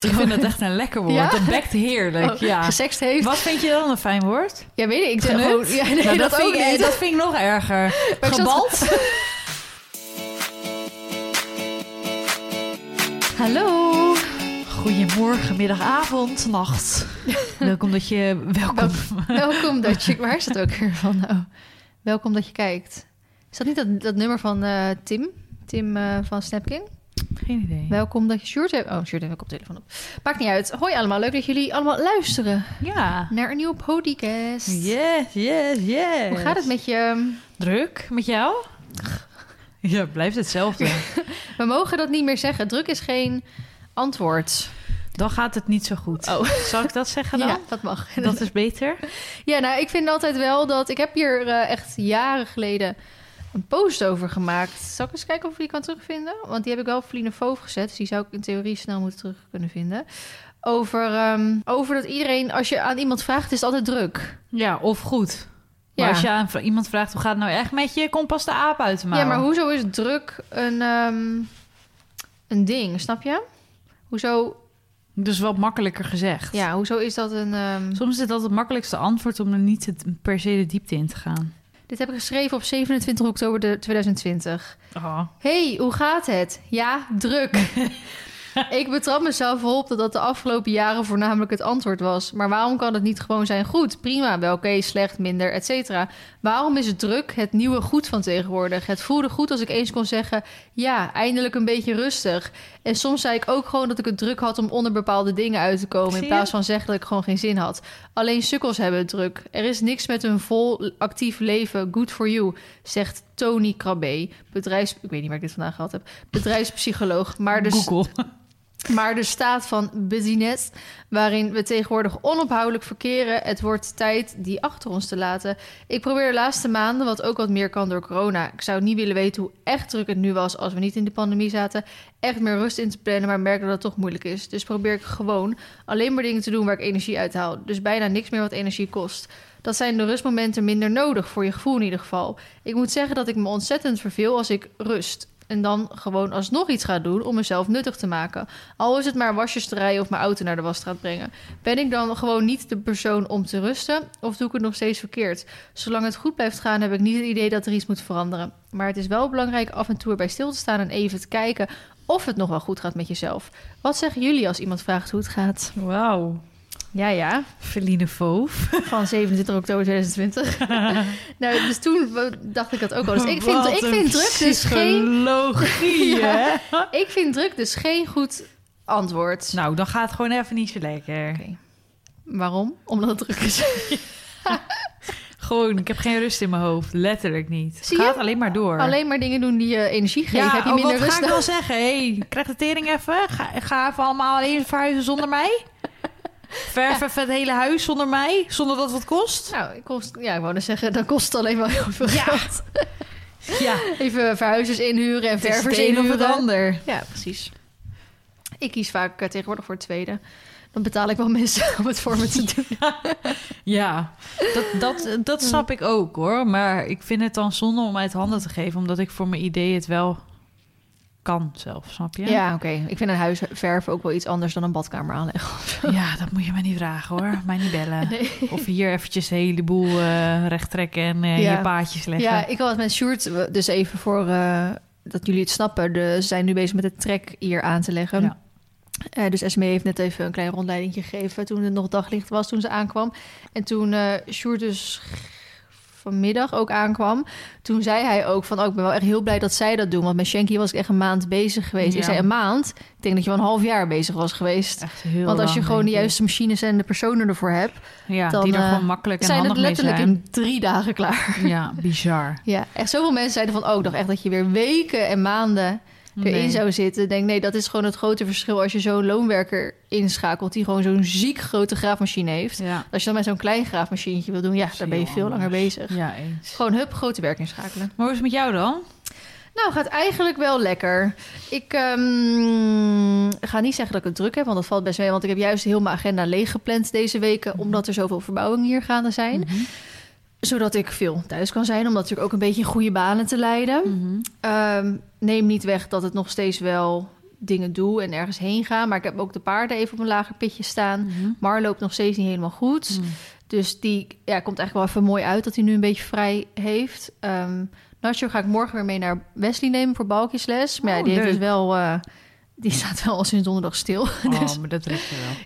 Ik vind het echt een lekker woord. Ja? Het bekt heerlijk. Oh, ja. Gesext heeft. Wat vind je dan een fijn woord? Ja, weet ik. Ik zeg Genukt? gewoon... Ja, nee, Nou, dat, vind ook ik, dat vind ik nog erger. Maar ik zat- Gebald? Hallo. Goedemorgen, middag, avond, nacht. Welkom dat je... Welkom. Welkom dat je... Waar is dat ook weer van nou? Welkom dat je kijkt. Is dat niet dat, dat nummer van eh, Tim? Tim eh, van Snapking? Geen idee. Welkom dat je Sjoerd hebt. Oh, Sjoerd heeft ook op telefoon op. Maakt niet uit. Hoi allemaal. Leuk dat jullie allemaal luisteren Ja. naar een nieuwe podcast. Yes, yes, yes. Hoe gaat het met je? Druk met jou? Ja, blijft hetzelfde. We mogen dat niet meer zeggen. Druk is geen antwoord. Dan gaat het niet zo goed. Oh. Zal ik dat zeggen dan? Ja, dat mag. Dat is beter. Ja, nou, ik vind altijd wel dat... Ik heb hier eh, echt jaren geleden een post over gemaakt. Zal ik eens kijken of ik die kan terugvinden? Want die heb ik wel op Feline Foof gezet. Dus die zou ik in theorie snel moeten terug kunnen vinden. Over, ehm, over dat iedereen... Als je aan iemand vraagt, is het altijd druk. Ja, of goed. Maar Ja. als je aan iemand vraagt hoe gaat het nou echt met je, kom pas de aap uit mouw. Ja, maar hoezo is druk een, ehm, een ding? Snap je? Hoezo, Dus wat makkelijker gezegd. ja, hoezo is dat een... ehm, Soms is dat het makkelijkste antwoord om er niet het- per se de diepte in te gaan. Dit heb ik geschreven op 27 oktober de 2020. Oh. Hey, hoe gaat het? Ja, druk. ik betrap mezelf op dat dat de afgelopen jaren voornamelijk het antwoord was. Maar waarom kan het niet gewoon zijn goed? Prima, wel oké, slecht, minder, et cetera. Waarom is het druk het nieuwe goed van tegenwoordig? Het voelde goed als ik eens kon zeggen... ja, eindelijk een beetje rustig. En soms zei ik ook gewoon dat ik het druk had om onder bepaalde dingen uit te komen... In plaats van zeggen dat ik gewoon geen zin had. Alleen sukkels hebben het druk. Er is niks met een vol actief leven. Good for you, zegt Tony Krabbe, bedrijfs... Ik weet niet waar ik dit vandaag gehad heb. Bedrijfspsycholoog. Maar Google. Maar de staat van business, waarin we tegenwoordig onophoudelijk verkeren... het wordt tijd die achter ons te laten. Ik probeer de laatste maanden, wat ook wat meer kan door corona... ik zou niet willen weten hoe echt druk het nu was als we niet in de pandemie zaten... echt meer rust in te plannen, maar merk dat het toch moeilijk is. Dus probeer ik gewoon alleen maar dingen te doen waar ik energie uit haal. Dus bijna niks meer wat energie kost. Dat zijn de rustmomenten minder nodig, voor je gevoel in ieder geval. Ik moet zeggen dat ik me ontzettend verveel als ik rust... En dan gewoon alsnog iets ga doen om mezelf nuttig te maken. Al is het maar wasjes te rijden of mijn auto naar de wasstraat brengen. Ben ik dan gewoon niet de persoon om te rusten? Of doe ik het nog steeds verkeerd? Zolang het goed blijft gaan, heb ik niet het idee dat er iets moet veranderen. Maar het is wel belangrijk af en toe erbij stil te staan en even te kijken of het nog wel goed gaat met jezelf. Wat zeggen jullie als iemand vraagt hoe het gaat? Wauw. Ja, ja, Feline Foof. van 27 oktober 2020. nou, dus toen dacht ik dat ook al. Dus ik vind, ik vind druk dus geen Ja. hè? Ik vind druk dus geen goed antwoord. Nou, dan gaat het gewoon even niet zo lekker. Oké. Waarom? Omdat het druk is. Gewoon, ik heb geen rust in mijn hoofd. Letterlijk niet. Zie gaat alleen maar door. Alleen maar dingen doen die je energie geven. ja, heb je oh, minder wat rust ga ik dan zeggen? hey, krijg de tering even. Ga, ga even allemaal alleen verhuizen zonder mij. Verf even het hele huis zonder mij. Zonder dat het wat kost. Nou, ik, kost, ja, ik wou net zeggen, dan kost het alleen maar heel veel Ja. geld. Ja, Even verhuizers inhuren en ververs een of het inhuren. ander. Ja, precies. Ik kies vaak eh, tegenwoordig voor het tweede. Dan betaal ik wel mensen om het voor me te doen. Ja, dat, dat, dat snap ik ook hoor. Maar ik vind het dan zonde om uit handen te geven, omdat ik voor mijn idee het wel kan zelf, snap je? Ja, oké. Ik vind een huis verven ook wel iets anders dan een badkamer aanleggen. Ja, dat moet je mij niet vragen hoor. Mij niet bellen. Nee. Of hier eventjes de hele boel eh recht trekken en eh, Ja. je paadjes leggen. Ja, ik had met Sjoerd, dus even voor eh, dat jullie het snappen. De, ze zijn nu bezig met het trek hier aan te leggen. Ja. Dus Esme heeft net even een klein rondleiding gegeven toen het nog daglicht was toen ze aankwam. En toen Sjoerd dus vanmiddag ook aankwam, toen zei hij ook van, oh, ik ben wel echt heel blij dat zij dat doen. Want met Shanky was ik echt een maand bezig geweest. Ja. Ik zei een maand? Ik denk dat je wel een half jaar bezig was geweest. Echt heel Want als je lang, gewoon de juiste machines en de personen ervoor hebt, Ja, dan, die er eh, gewoon makkelijk en zijn het handig mee letterlijk zijn. in drie dagen klaar. Ja, bizar. Ja, echt zoveel mensen zeiden van... oh, ik dacht echt dat je weer weken en maanden erin Nee. zou zitten. Denk, nee, dat is gewoon het grote verschil... als je zo'n loonwerker inschakelt... die gewoon zo'n ziek grote graafmachine heeft. Ja. Als je dan met zo'n klein graafmachientje wil doen... ja, daar ben je veel langer bezig. Ja, eens. Gewoon hup, grote werk inschakelen. Maar hoe is het met jou dan? Nou, gaat eigenlijk wel lekker. Ik ehm, ga niet zeggen dat ik het druk heb, want dat valt best mee. Want ik heb juist heel mijn agenda leeggepland deze weken... omdat er zoveel verbouwingen hier gaande zijn. Mhm. Zodat ik veel thuis kan zijn, om natuurlijk ook een beetje in goede banen te leiden. Mhm. Ehm, neem niet weg dat het nog steeds wel dingen doe en ergens heen ga. Maar ik heb ook de paarden even op een lager pitje staan. Mhm. Mar loopt nog steeds niet helemaal goed. Mm. Dus die ja, komt eigenlijk wel even mooi uit dat hij nu een beetje vrij heeft. Nacho ga ik morgen weer mee naar Wesley nemen voor balkjesles. Maar ja, Oh, die heeft leuk. dus wel... eh, die staat wel al sinds donderdag stil. Oh, dus maar dat je wel.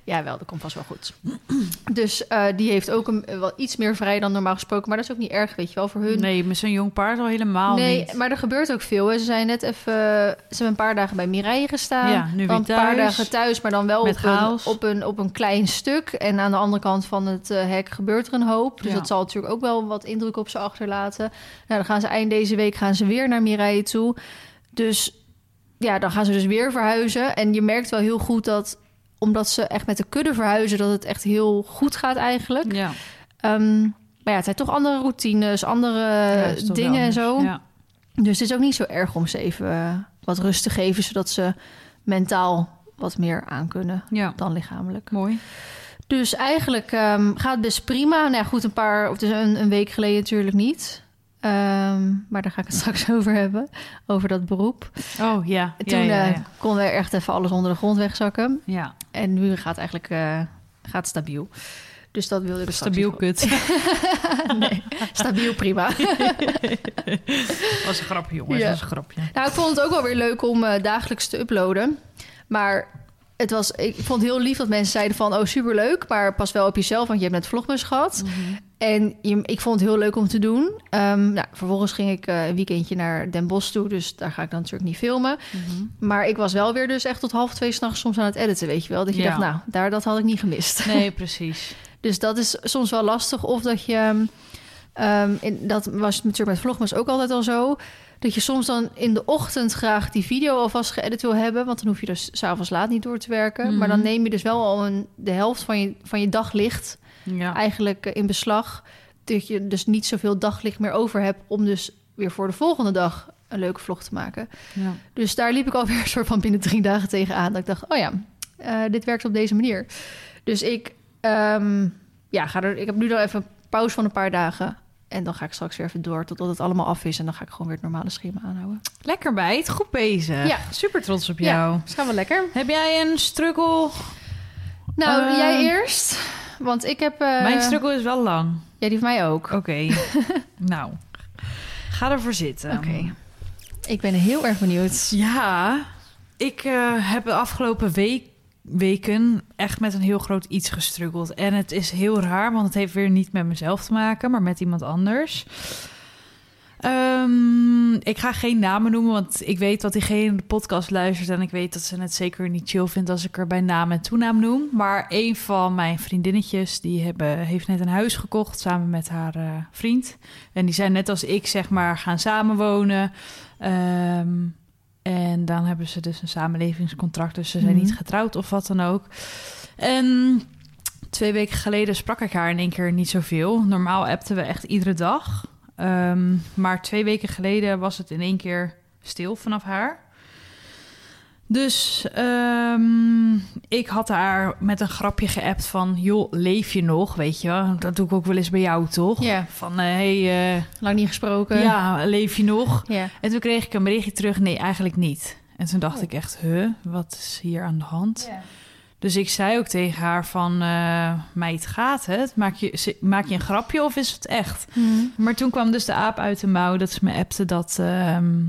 ja, wel, dat komt vast wel goed. Dus eh, die heeft ook een, wel iets meer vrij dan normaal gesproken. Maar dat is ook niet erg, weet je wel, voor hun. Nee, met zo'n jong paard al helemaal nee, niet. maar er gebeurt ook veel. Hè. Ze zijn net even... Ze hebben een paar dagen bij Mireille gestaan. Ja, nu weer een paar dagen thuis, maar dan wel op een, op, een, op een klein stuk. En aan de andere kant van het eh, hek gebeurt er een hoop. Dus Ja. dat zal natuurlijk ook wel wat indruk op ze achterlaten. Nou, dan gaan ze eind deze week gaan ze weer naar Mireille toe. Dus ja, dan gaan ze dus weer verhuizen. En je merkt wel heel goed dat omdat ze echt met de kudde verhuizen, dat het echt heel goed gaat eigenlijk. Ja, Ehm, maar ja, het zijn toch andere routines, andere Ja, dingen en zo. Ja. Dus het is ook niet zo erg om ze even eh, wat rust te geven, zodat ze mentaal wat meer aankunnen ja, dan lichamelijk. mooi. Dus eigenlijk ehm, gaat het best prima. Nou ja, goed, een paar, of dus een, een week geleden natuurlijk niet. Ehm, maar daar ga ik het straks over hebben, over dat beroep. Oh ja, Toen ja, eh, ja. konden we echt even alles onder de grond wegzakken. ja. En nu gaat het eigenlijk eh, gaat stabiel. Dus dat wilde ik Stabiel kut. nee, stabiel prima. was een grapje, jongens. Ja. was een grapje. Nou, ik vond het ook wel weer leuk om eh, dagelijks te uploaden. Maar het was, ik vond het heel lief dat mensen zeiden van... oh, superleuk, maar pas wel op jezelf, want je hebt net vlogmas gehad. En je, ik vond het heel leuk om te doen. Ehm, nou, vervolgens ging ik eh, een weekendje naar Den Bosch toe... dus daar ga ik dan natuurlijk niet filmen. Mhm. Maar ik was wel weer dus echt tot half twee s'nachts soms aan het editen, weet je wel. Dat je Ja. dacht, nou, daar, dat had ik niet gemist. Nee, precies. Dus dat is soms wel lastig. Of dat je, in, dat was natuurlijk met Vlogmas ook altijd al zo... dat je soms dan in de ochtend graag die video alvast geëdit wil hebben... want dan hoef je dus s'avonds laat niet door te werken. Mhm. Maar dan neem je dus wel al een, de helft van je, van je daglicht Ja. eigenlijk eh, in beslag. Dat je dus niet zoveel daglicht meer over hebt... om dus weer voor de volgende dag een leuke vlog te maken. ja. Dus daar liep ik alweer een soort van binnen drie dagen tegenaan. Dat ik dacht, oh ja, eh, dit werkt op deze manier. Dus ik, ehm, ja, ga er, ik heb nu dan even een pauze van een paar dagen. En dan ga ik straks weer even door totdat het allemaal af is. En dan ga ik gewoon weer het normale schema aanhouden. Lekker bij het, goed bezig. Ja. Super trots op Ja. jou. Dus gaan we lekker. Heb jij een struggle? Nou, Eh, jij eerst. Want ik heb... eh, Mijn struggle is wel lang. Ja, die van mij ook. Oké. nou, ga ervoor zitten. Oké. Ik ben heel erg benieuwd. Ja, ik eh, heb de afgelopen week, weken echt met een heel groot iets gestruggeld. En het is heel raar, want het heeft weer niet met mezelf te maken, maar met iemand anders. Ehm, ik ga geen namen noemen, want ik weet dat diegene de podcast luistert... en ik weet dat ze het zeker niet chill vindt als ik er bij naam en toenaam noem. Maar een van mijn vriendinnetjes, die hebben, heeft net een huis gekocht samen met haar eh, vriend. En die zijn net als ik, zeg maar, gaan samenwonen... Ehm, en dan hebben ze dus een samenlevingscontract. Dus ze zijn Mhm. niet getrouwd of wat dan ook. En twee weken geleden sprak ik haar in één keer niet zoveel. Normaal appten we echt iedere dag. Ehm, maar twee weken geleden was het in één keer stil vanaf haar. Dus ehm, ik had haar met een grapje geappt van... joh, leef je nog, weet je? Dat doe ik ook wel eens bij jou, toch? Ja. Van, hé, hey, eh, Lang niet gesproken. ja, leef je nog? Ja. En toen kreeg ik een berichtje terug, nee, eigenlijk niet. En toen dacht Oh. ik echt, huh, wat is hier aan de hand? Ja. Dus ik zei ook tegen haar van, eh meid, gaat het? Maak je, maak je een grapje of is het echt? Mhm. Maar toen kwam dus de aap uit de mouw dat ze me appte dat, ehm,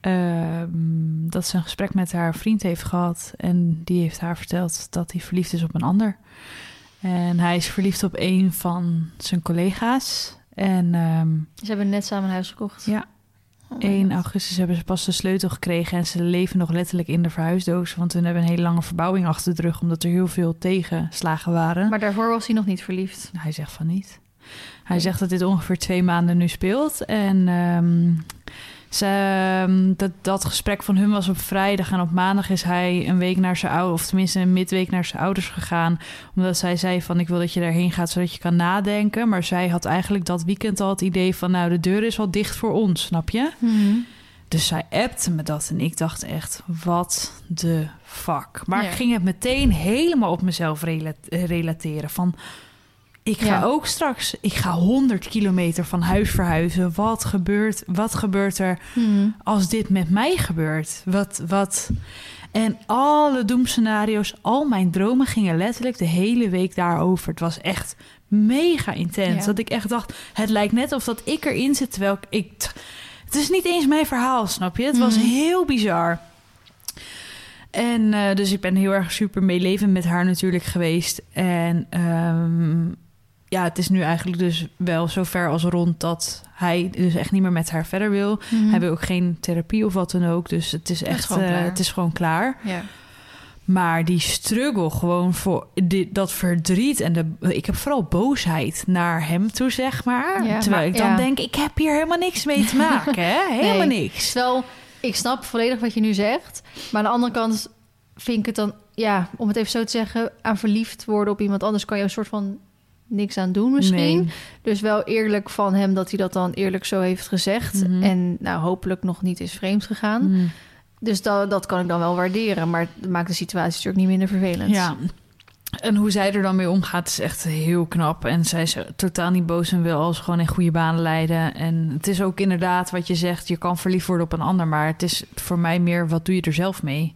ehm, dat ze een gesprek met haar vriend heeft gehad. En die heeft haar verteld dat hij verliefd is op een ander. En hij is verliefd op een van zijn collega's. En ehm, Ze hebben net samen een huis gekocht. Ja. Oh my 1 God. augustus hebben ze pas de sleutel gekregen en ze leven nog letterlijk in de verhuisdoos. Want hun hebben een hele lange verbouwing achter de rug, omdat er heel veel tegenslagen waren. Maar daarvoor was hij nog niet verliefd. Hij zegt van niet. Hij zegt dat dit ongeveer twee maanden nu speelt. En ehm, ze, ehm, dat, dat gesprek van hun was op vrijdag. En op maandag is hij een week naar zijn ouders, of tenminste een midweek naar zijn ouders gegaan. Omdat zij zei van ik wil dat je daarheen gaat zodat je kan nadenken. Maar zij had eigenlijk dat weekend al het idee van nou de deur is al dicht voor ons, snap je? Dus zij appte me dat en ik dacht echt, wat de fuck. Maar Ja. ik ging het meteen helemaal op mezelf rela- relateren. Van, Ik ga Ja. ook straks, ik ga 100 kilometer van huis verhuizen. Wat gebeurt, wat gebeurt er Hmm. als dit met mij gebeurt? Wat, wat? En alle doemscenario's, al mijn dromen gingen letterlijk de hele week daarover. Het was echt mega intens. Ja. Dat ik echt dacht, het lijkt net of dat ik erin zit, terwijl ik... het is niet eens mijn verhaal, snap je? Het was Mhm. heel bizar. En eh, dus ik ben heel erg super meelevend met haar natuurlijk geweest. En ehm, ja, het is nu eigenlijk dus wel zover als rond dat hij dus echt niet meer met haar verder wil. Mhm. Hij wil ook geen therapie of wat dan ook. Dus het is echt, gewoon eh, klaar. het is gewoon klaar. Ja. Maar die struggle gewoon voor die, dat verdriet en de, ik heb vooral boosheid naar hem toe, zeg maar. Ja, Terwijl maar- ik dan ja. denk, ik heb hier helemaal niks mee te maken, hè? Helemaal Nee. niks. Terwijl, ik snap volledig wat je nu zegt. Maar aan de andere kant vind ik het dan... Ja, om het even zo te zeggen... aan verliefd worden op iemand anders... kan je een soort van niks aan doen misschien. Nee. Dus wel eerlijk van hem dat hij dat dan eerlijk zo heeft gezegd. Mhm. En nou, hopelijk nog niet is vreemd gegaan. Mm. Dus dat, dat kan ik dan wel waarderen. Maar het maakt de situatie natuurlijk niet minder vervelend. Ja. En hoe zij er dan mee omgaat is echt heel knap. En zij is totaal niet boos en wil alles gewoon in goede banen leiden. En het is ook inderdaad wat je zegt, je kan verliefd worden op een ander. Maar het is voor mij meer, wat doe je er zelf mee?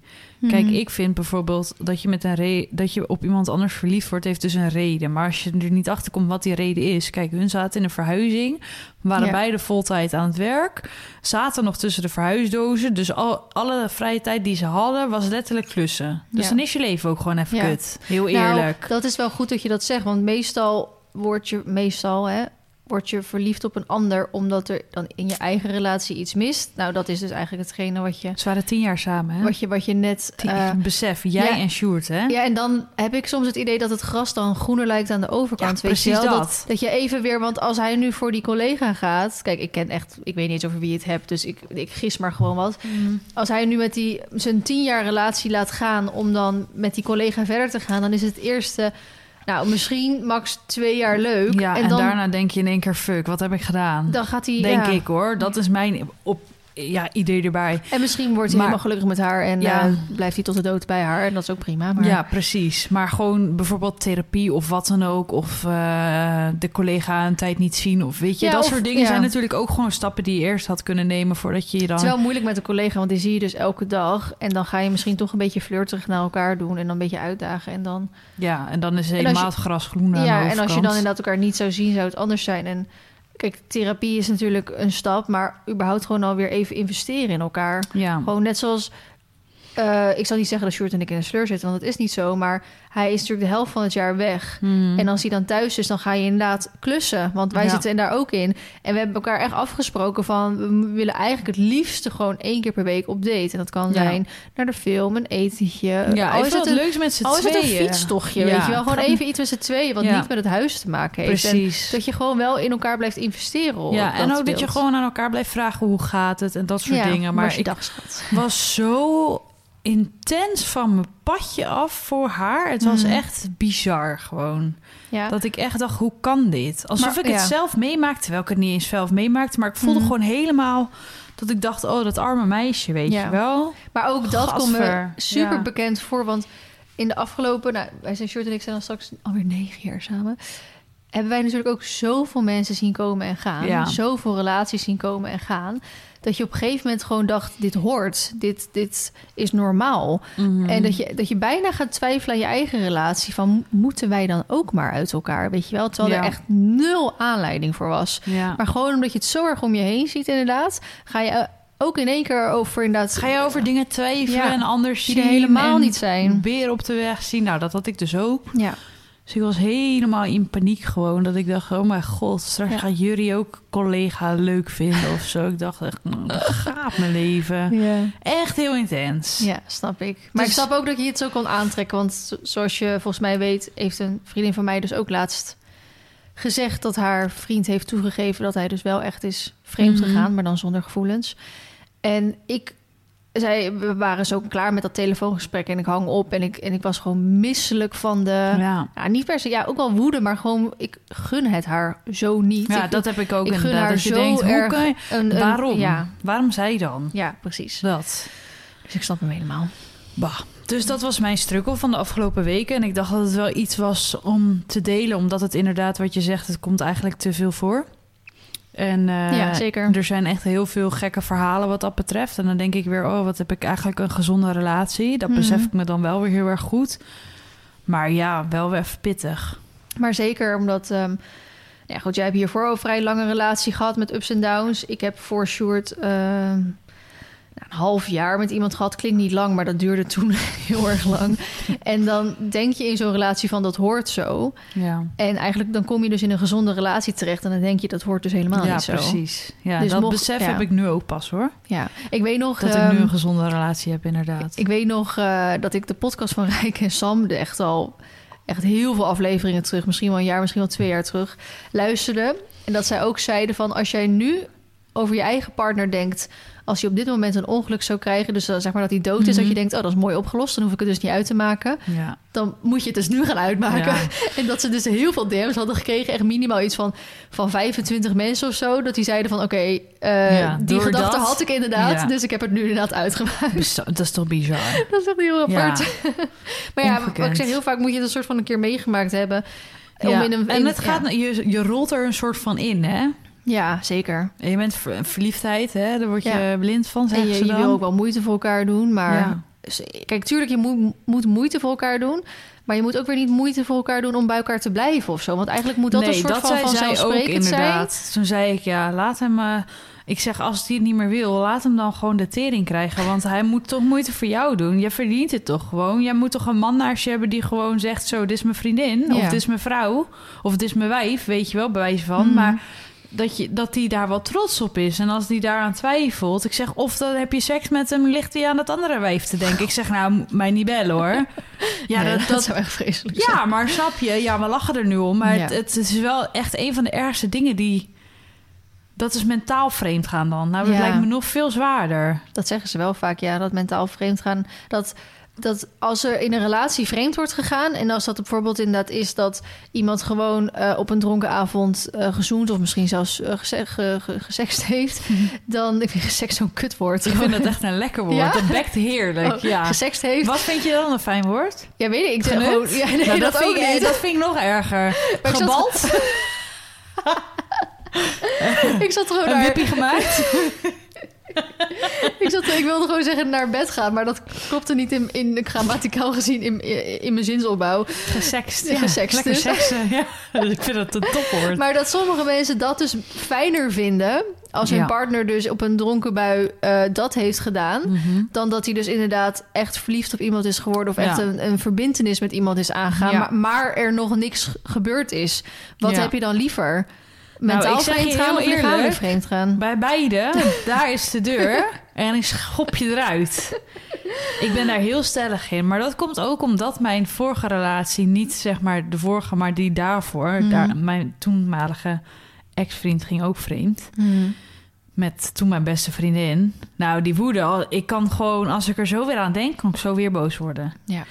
Kijk, Mhm. ik vind bijvoorbeeld dat je, met een re dat je op iemand anders verliefd wordt, heeft dus een reden. Maar als je er niet achter komt wat die reden is. Kijk, hun zaten in een verhuizing, waren Ja. beide voltijd aan het werk, zaten nog tussen de verhuisdozen. Dus al, alle vrije tijd die ze hadden, was letterlijk klussen. Dus Ja. dan is je leven ook gewoon even Ja. kut. Heel Nou, eerlijk. dat is wel goed dat je dat zegt. Want meestal word je, meestal, hè, word je verliefd op een ander... omdat er dan in je eigen relatie iets mist. Nou, dat is dus eigenlijk hetgene wat je, Ze waren tien jaar samen, hè? wat je, wat je net... Eh, Besef, jij ja. en Sjoerd, hè? ja, en dan heb ik soms het idee dat het gras dan groener lijkt aan de overkant. Ja, weet je precies wel? dat. dat. je even weer, want als hij nu voor die collega gaat... Kijk, ik ken echt, ik weet niet eens over wie je het hebt, dus ik, ik gis maar gewoon wat. Mm. Als hij nu met die, zijn tien jaar relatie laat gaan om dan met die collega verder te gaan, dan is het eerste, nou misschien max twee jaar leuk. Ja, en, en dan, daarna denk je in één keer, fuck, wat heb ik gedaan? dan gaat hij, denk ja. ik hoor. Dat is mijn op, ja, idee erbij. En misschien wordt hij Maar- helemaal gelukkig met haar en Ja. eh, blijft hij tot de dood bij haar. En dat is ook prima. Maar Ja, precies. Maar gewoon bijvoorbeeld therapie of wat dan ook. Of eh, de collega een tijd niet zien. Of weet je, Ja, dat of- soort dingen ja. zijn natuurlijk ook gewoon stappen die je eerst had kunnen nemen voordat je je dan. Het is wel moeilijk met een collega, want die zie je dus elke dag. En dan ga je misschien toch een beetje flirterig naar elkaar doen. En dan een beetje uitdagen. En dan. Ja, en dan is helemaal het gras groen ja, en als je dan inderdaad elkaar niet zou zien, zou het anders zijn. En kijk, therapie is natuurlijk een stap. Maar überhaupt gewoon alweer even investeren in elkaar. Ja, Gewoon net zoals. Eh, ik zal niet zeggen dat Sjoerd en ik in een sleur zitten, want dat is niet zo. Maar hij is natuurlijk de helft van het jaar weg. Hmm. En als hij dan thuis is, dan ga je inderdaad klussen. Want wij Ja. zitten daar ook in. En we hebben elkaar echt afgesproken van... we willen eigenlijk het liefste gewoon één keer per week op date. En dat kan Ja. zijn naar de film, een etentje. ja, al is het een, leuks met z'n al is het tweeën. een fietstochtje, Ja. weet je wel. Gewoon even iets met z'n tweeën... wat niet met het huis te maken heeft. En Precies. dat je gewoon wel in elkaar blijft investeren. ja, en ook dat je gewoon aan elkaar blijft vragen hoe gaat het en dat soort dingen. Maar ik was zo intens van mijn padje af voor haar. Het was Mhm. echt bizar gewoon. Ja. Dat ik echt dacht, hoe kan dit? Alsof Maar- ik het zelf meemaakte, terwijl ik het niet eens zelf meemaakte. Maar ik voelde Mhm. gewoon helemaal dat ik dacht, oh, dat arme meisje, weet Ja. je wel? Maar ook dat komt me super bekend voor. Want in de afgelopen... Nou, wij zijn Short en ik zijn al straks alweer negen jaar samen. Hebben wij natuurlijk ook zoveel mensen zien komen en gaan. Zoveel relaties zien komen en gaan. Dat je op een gegeven moment gewoon dacht... dit hoort, dit, dit is normaal. Mhm. En dat je, dat je bijna gaat twijfelen aan je eigen relatie. Van, moeten wij dan ook maar uit elkaar? Weet je wel? Terwijl Ja. er echt nul aanleiding voor was. Ja. Maar gewoon omdat je het zo erg om je heen ziet inderdaad... ga je eh, ook in één keer over inderdaad... Ga je over dingen twijfelen Ja, en anders die zien er helemaal niet zijn. Beer op de weg zien. Nou, dat had ik dus ook. Ja. Dus ik was helemaal in paniek gewoon. Dat ik dacht, oh mijn god, straks Ja. gaat jullie ook collega leuk vinden of zo. Ik dacht echt, nou, dat gaat mijn leven. Ja. Echt heel intens. ja, snap ik. Maar Dus- ik snap ook dat je het zo kon aantrekken. Want zo- zoals je volgens mij weet... heeft een vriendin van mij dus ook laatst gezegd... dat haar vriend heeft toegegeven... dat hij dus wel echt is vreemd Mhm. gegaan... maar dan zonder gevoelens. En ik... Zij, we waren zo klaar met dat telefoongesprek en ik hang op en ik, en ik was gewoon misselijk van de... Ja. Ja, niet per se, ja, ook wel woede, maar gewoon, ik gun het haar zo niet. Ja, ik, dat heb ik ook ik gun haar dat je zo denkt, erg je... een, een- Waarom? Ja, Waarom zij dan? ja, precies. Dat. Dus ik snap hem helemaal. Bah. Dus dat was mijn struggle van de afgelopen weken. En ik dacht dat het wel iets was om te delen, omdat het inderdaad, wat je zegt, het komt eigenlijk te veel voor. En eh, Ja, zeker. er zijn echt heel veel gekke verhalen wat dat betreft. En dan denk ik weer, oh, wat heb ik eigenlijk een gezonde relatie. Dat Mhm. besef ik me dan wel weer heel erg goed. Maar ja, wel weer even pittig. Maar zeker omdat... ehm, ja, goed, jij hebt hiervoor al vrij lange relatie gehad met ups en downs. Ik heb voor Sjoerd ehm, een half jaar met iemand gehad. Klinkt niet lang, maar dat duurde toen heel erg lang. En dan denk je in zo'n relatie van dat hoort zo. Ja, En eigenlijk dan kom je dus in een gezonde relatie terecht. En dan denk je dat hoort dus helemaal ja niet zo. precies. Ja, Dus dat mocht- besef ja. heb ik nu ook pas hoor. Ja, ik weet nog... Dat ik ehm, nu een gezonde relatie heb, inderdaad. Ik weet nog eh, dat ik de podcast van Rijk en Sam, de echt al echt heel veel afleveringen terug, misschien wel een jaar, misschien wel twee jaar terug, luisterde. En dat zij ook zeiden van als jij nu over je eigen partner denkt, als je op dit moment een ongeluk zou krijgen, dus eh, zeg maar dat hij dood is, dat Mhm. je denkt, oh dat is mooi opgelost, dan hoef ik het dus niet uit te maken. ja. Dan moet je het dus nu gaan uitmaken. Ja. En dat ze dus heel veel DM's hadden gekregen, echt minimaal iets van, van 25 mensen of zo, dat die zeiden van oké, eh, Ja, die gedachte dat- had ik inderdaad, dus ik heb het nu inderdaad uitgemaakt. Bes- Dat is toch bizar? Dat is echt heel apart. maar ja, wat Ongekend. ik zeg, heel vaak moet je het een soort van een keer meegemaakt hebben. Om in een, en het gaat, je, je rolt er een soort van in, hè? Ja, zeker. En je bent ver- verliefdheid, hè? Daar word je Ja. blind van, En zeggen je, ze je dan. wil ook wel moeite voor elkaar doen, maar... Ja. Kijk, tuurlijk, je moet, moet moeite voor elkaar doen... maar je moet ook weer niet moeite voor elkaar doen om bij elkaar te blijven of zo. Want eigenlijk moet dat nee, een soort dat van zij ook vanzelfsprekend zijn. inderdaad. Toen zei ik, ja, laat hem... eh, ik zeg, als hij het niet meer wil, laat hem dan gewoon de tering krijgen. Want hij moet toch moeite voor jou doen. Je verdient het toch gewoon. Jij moet toch een man naast je hebben die gewoon zegt... zo, dit is mijn vriendin, of dit is mijn vrouw... of dit is mijn wijf, weet je wel, bij wijze van. Mhm. Maar dat, je, dat die daar wel trots op is. En als die daaraan twijfelt... ik zeg, of dan heb je seks met hem... ligt hij aan dat andere wijf te denken. Ik zeg, nou, mij niet bellen, hoor. Ja, Nee, dat, dat, dat, zou echt vreselijk zijn. ja, maar snap je? Ja, we lachen er nu om. Maar Ja. het, het is wel echt een van de ergste dingen die... Dat is mentaal vreemd gaan dan. Nou, dat Ja. lijkt me nog veel zwaarder. Dat zeggen ze wel vaak, ja, dat mentaal vreemd gaan. Dat, dat als er in een relatie vreemd wordt gegaan... en als dat bijvoorbeeld inderdaad is dat iemand gewoon eh, op een dronken avond eh gezoend... of misschien zelfs eh, gese- ge- ge- gesext heeft... dan, ik vind gesext zo'n kutwoord. Ik vind het echt een lekker woord. Ja? Dat bekt heerlijk, Oh, ja. Gesext heeft. Wat vind je dan een fijn woord? Ja, weet ik. Ik zeg Genut? gewoon... Ja, nee, Nou, dat, vind ook niet. Dat vind ik nog erger. Maar ik zat- Gebald? ik zat gewoon Een wippie gemaakt? Ik, zat, ik wilde gewoon zeggen naar bed gaan, maar dat klopte niet in, in grammaticaal gezien in, in, in mijn zinsopbouw. Gesext. Ja, gesext Lekker dus. seksen, ja. Dus ik vind dat een topwoord. Maar dat sommige mensen dat dus fijner vinden als hun Ja. partner dus op een dronken bui eh, dat heeft gedaan, Mhm. dan dat hij dus inderdaad echt verliefd op iemand is geworden of echt Ja. een, een verbintenis met iemand is aangegaan, maar, maar er nog niks gebeurd is. Wat heb je dan liever? Mentaal ik zeg je vreemd gaan heel of lichamelijk eerlijk, vreemd gaan? Bij beide, daar is de deur en ik schop je eruit. Ik ben daar heel stellig in. Maar dat komt ook omdat mijn vorige relatie, niet zeg maar de vorige, maar die daarvoor, Mhm. daar, mijn toenmalige ex-vriend ging ook vreemd. Hmm. Met toen mijn beste vriendin. Nou, die woede, ik kan gewoon, als ik er zo weer aan denk, kan ik zo weer boos worden. Ja.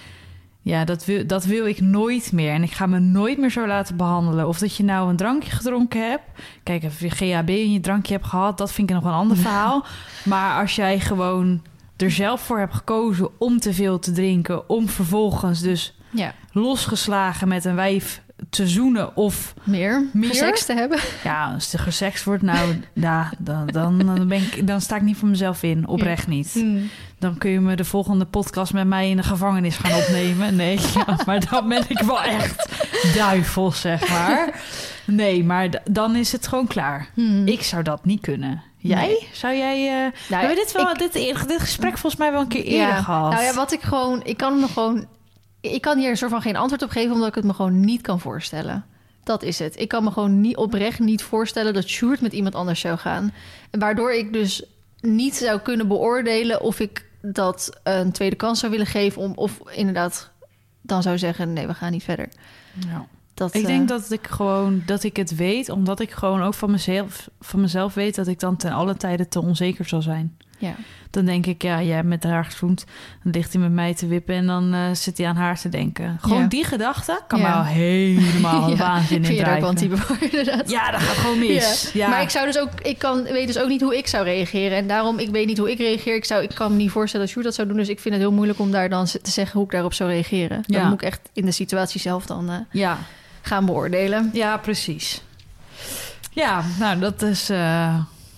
Ja, dat wil, dat wil ik nooit meer. En ik ga me nooit meer zo laten behandelen. Of dat je nou een drankje gedronken hebt. Kijk, of je GHB in je drankje hebt gehad, dat vind ik nog een ander verhaal. Maar als jij gewoon er zelf voor hebt gekozen om te veel te drinken, om vervolgens dus Ja, losgeslagen met een wijf te zoenen of meer, Meer? seks te hebben. ja, als er gesext wordt, nou, ja, dan, dan, dan, ben ik, dan sta ik niet voor mezelf in, oprecht niet. Hmm. Dan kun je me de volgende podcast met mij in de gevangenis gaan opnemen. Nee, ja, maar dan ben ik wel echt duivel, zeg maar. Nee, maar dan is het gewoon klaar. Hmm. Ik zou dat niet kunnen. Jij? Nee. Zou jij... eh Nou, we hebben dit, wel, ik- dit, dit gesprek volgens mij wel een keer eerder ja. gehad. Nou ja, wat ik gewoon, ik kan me gewoon, ik kan hier een soort van geen antwoord op geven, omdat ik het me gewoon niet kan voorstellen. Dat is het. Ik kan me gewoon niet oprecht niet voorstellen dat Sjoerd met iemand anders zou gaan. Waardoor ik dus niet zou kunnen beoordelen of ik dat een tweede kans zou willen geven, om, of inderdaad dan zou zeggen: nee, we gaan niet verder. Ja. Dat, Ik eh, denk dat ik gewoon dat ik het weet, omdat ik gewoon ook van mezelf, van mezelf weet dat ik dan ten alle tijden te onzeker zal zijn. Ja. Dan denk ik, ja, jij hebt met haar gezoend. Dan ligt hij met mij te wippen en dan eh, zit hij aan haar te denken. Gewoon Ja. die gedachte kan Ja. me al helemaal Ja, waanzin in Vind je drijven. voor, inderdaad. Ja, dat gaat gewoon mis. Ja. Maar ik zou dus ook, ik kan, weet dus ook niet hoe ik zou reageren. En daarom, ik weet niet hoe ik reageer. Ik, zou, ik kan me niet voorstellen dat Sjoerd dat zou doen. Dus ik vind het heel moeilijk om daar dan te zeggen hoe ik daarop zou reageren. Dan moet ik echt in de situatie zelf dan eh, ja. gaan beoordelen. ja, precies. Ja, nou, dat is... eh,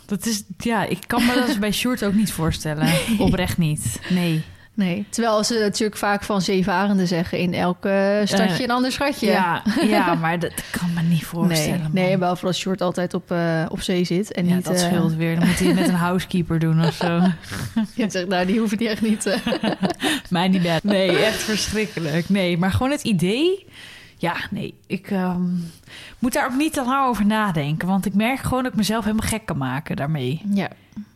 dat is, ja, ik kan me dat bij Sjoerd ook niet voorstellen. Oprecht niet. Nee. Nee. Terwijl ze natuurlijk vaak van zeven arenden zeggen in elk eh, stadje Eh, een ander schatje. Ja, ja, maar dat kan me niet voorstellen. nee, nee, behalve dat Sjoerd altijd op, eh, op zee zit. En ja, niet, dat eh, scheelt weer. Dan moet hij het met een housekeeper doen of zo. Je zegt, nou, die hoeft die echt niet. eh. Mij niet. Nee, echt verschrikkelijk. Nee, maar gewoon het idee. Ja, nee, ik ehm, moet daar ook niet te lang over nadenken. Want ik merk gewoon dat ik mezelf helemaal gek kan maken daarmee. ja,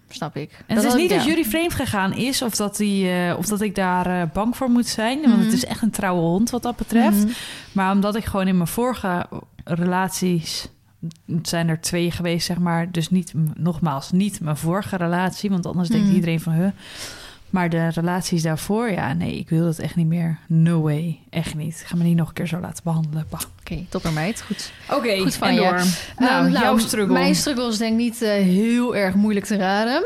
snap ik. En het is niet ik- dat ja. jullie vreemd gegaan is of dat, die, eh, of dat ik daar eh, bang voor moet zijn. Want Mhm. het is echt een trouwe hond wat dat betreft. Mhm. Maar omdat ik gewoon in mijn vorige relaties... Het zijn er twee geweest, zeg maar. Dus niet, nogmaals, niet mijn vorige relatie. Want anders denkt Mhm. iedereen van... Huh. Maar de relaties daarvoor, ja, nee, ik wil dat echt niet meer. No way, echt niet. Ik ga me niet nog een keer zo laten behandelen. Oké, topper meid. Goed. Oké, Goed van en je. Nou, Ehm, jouw struggle. Mijn struggle is denk ik niet eh, heel erg moeilijk te raden.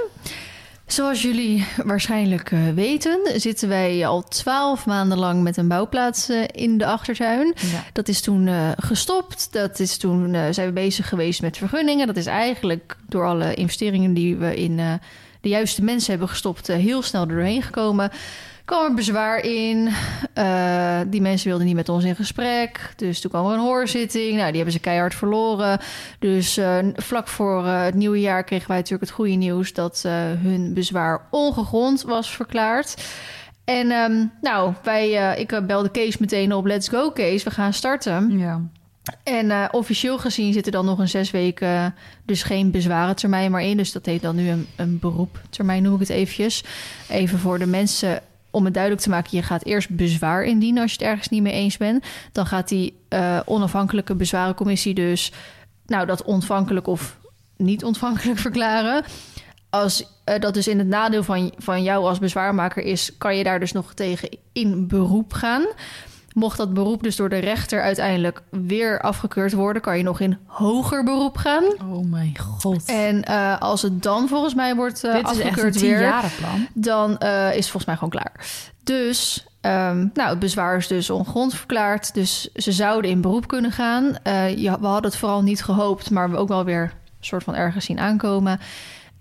Zoals jullie waarschijnlijk eh, weten, zitten wij al twaalf maanden lang met een bouwplaats eh, in de achtertuin. Ja. Dat is toen gestopt. Dat is toen zijn we bezig geweest met vergunningen. Dat is eigenlijk door alle investeringen die we in de juiste mensen hebben gestopt, eh, heel snel er doorheen gekomen. kwam er bezwaar in. Eh, die mensen wilden niet met ons in gesprek. Dus toen kwam er een hoorzitting. Nou, die hebben ze keihard verloren. Dus eh, vlak voor het nieuwe jaar kregen wij natuurlijk het goede nieuws... dat hun bezwaar ongegrond was verklaard. En ehm, nou, wij, ik belde Kees meteen op. Let's go, Kees. We gaan starten. Ja. En eh, officieel gezien zit er dan nog een zes weken... dus geen bezwarentermijn maar in. Dus dat heet dan nu een, een beroeptermijn, noem ik het eventjes. Even voor de mensen om het duidelijk te maken... je gaat eerst bezwaar indienen als je het ergens niet mee eens bent. Dan gaat die eh, onafhankelijke bezwarencommissie dus... nou, dat ontvankelijk of niet ontvankelijk verklaren... Als eh, dat dus in het nadeel van, van jou als bezwaarmaker is... kan je daar dus nog tegen in beroep gaan... Mocht dat beroep dus door de rechter uiteindelijk weer afgekeurd worden, kan je nog in hoger beroep gaan. Oh mijn god. En eh, als het dan volgens mij wordt eh, Dit is echt een afgekeurd weer, dan eh, is het volgens mij gewoon klaar. Dus, ehm, nou, het bezwaar is dus ongrond verklaard. Dus ze zouden in beroep kunnen gaan. Ja, we hadden het vooral niet gehoopt, maar we ook wel weer een soort van ergens zien aankomen.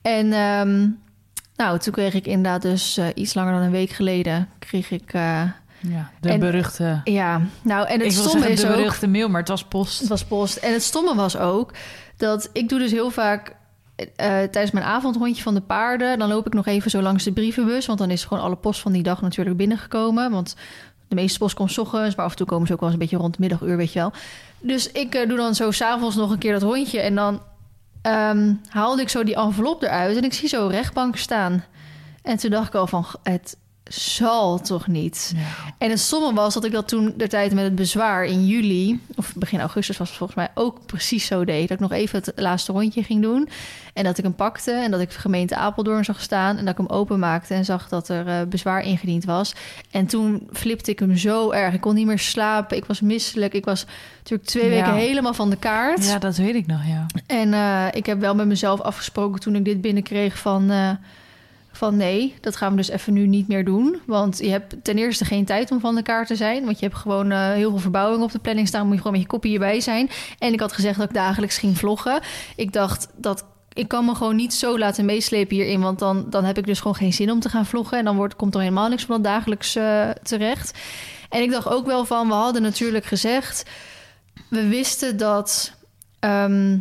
En ehm, nou, toen kreeg ik inderdaad dus iets langer dan een week geleden... kreeg ik... Ja, de En- beruchte... ja, nou, en het stomme zeggen is de ook... beruchte mail, maar het was post. Het was post. En het stomme was ook dat ik doe dus heel vaak eh, tijdens mijn avondrondje van de paarden. Dan loop ik nog even zo langs de brievenbus. Want dan is gewoon alle post van die dag natuurlijk binnengekomen. Want de meeste post komt 's ochtends, maar af en toe komen ze ook wel eens een beetje rond het middaguur, weet je wel. Dus ik eh, doe dan zo s'avonds nog een keer dat rondje. En dan ehm, haalde ik zo die envelop eruit en ik zie zo rechtbank staan. En toen dacht ik al van, het zal toch niet? Ja. En het stomme was dat ik dat toen de tijd met het bezwaar in juli, of begin augustus was het volgens mij ook precies zo deed. Dat ik nog even het laatste rondje ging doen. En dat ik hem pakte en dat ik de gemeente Apeldoorn zag staan. En dat ik hem openmaakte en zag dat er eh, bezwaar ingediend was. En toen flipte ik hem zo erg. Ik kon niet meer slapen. Ik was misselijk. Ik was natuurlijk twee Ja. weken helemaal van de kaart. ja, dat weet ik nog, ja. En eh, ik heb wel met mezelf afgesproken toen ik dit binnenkreeg van... eh, van nee, dat gaan we dus even nu niet meer doen. Want je hebt ten eerste geen tijd om van de kaart te zijn. Want je hebt gewoon eh, heel veel verbouwing op de planning staan. Moet je gewoon met je kopie hierbij zijn. En ik had gezegd dat ik dagelijks ging vloggen. Ik dacht dat ik kan me gewoon niet zo laten meeslepen hierin. Want dan, dan heb ik dus gewoon geen zin om te gaan vloggen. En dan wordt, komt er helemaal niks van dat dagelijks eh, terecht. En ik dacht ook wel van, we hadden natuurlijk gezegd... We wisten dat... ehm,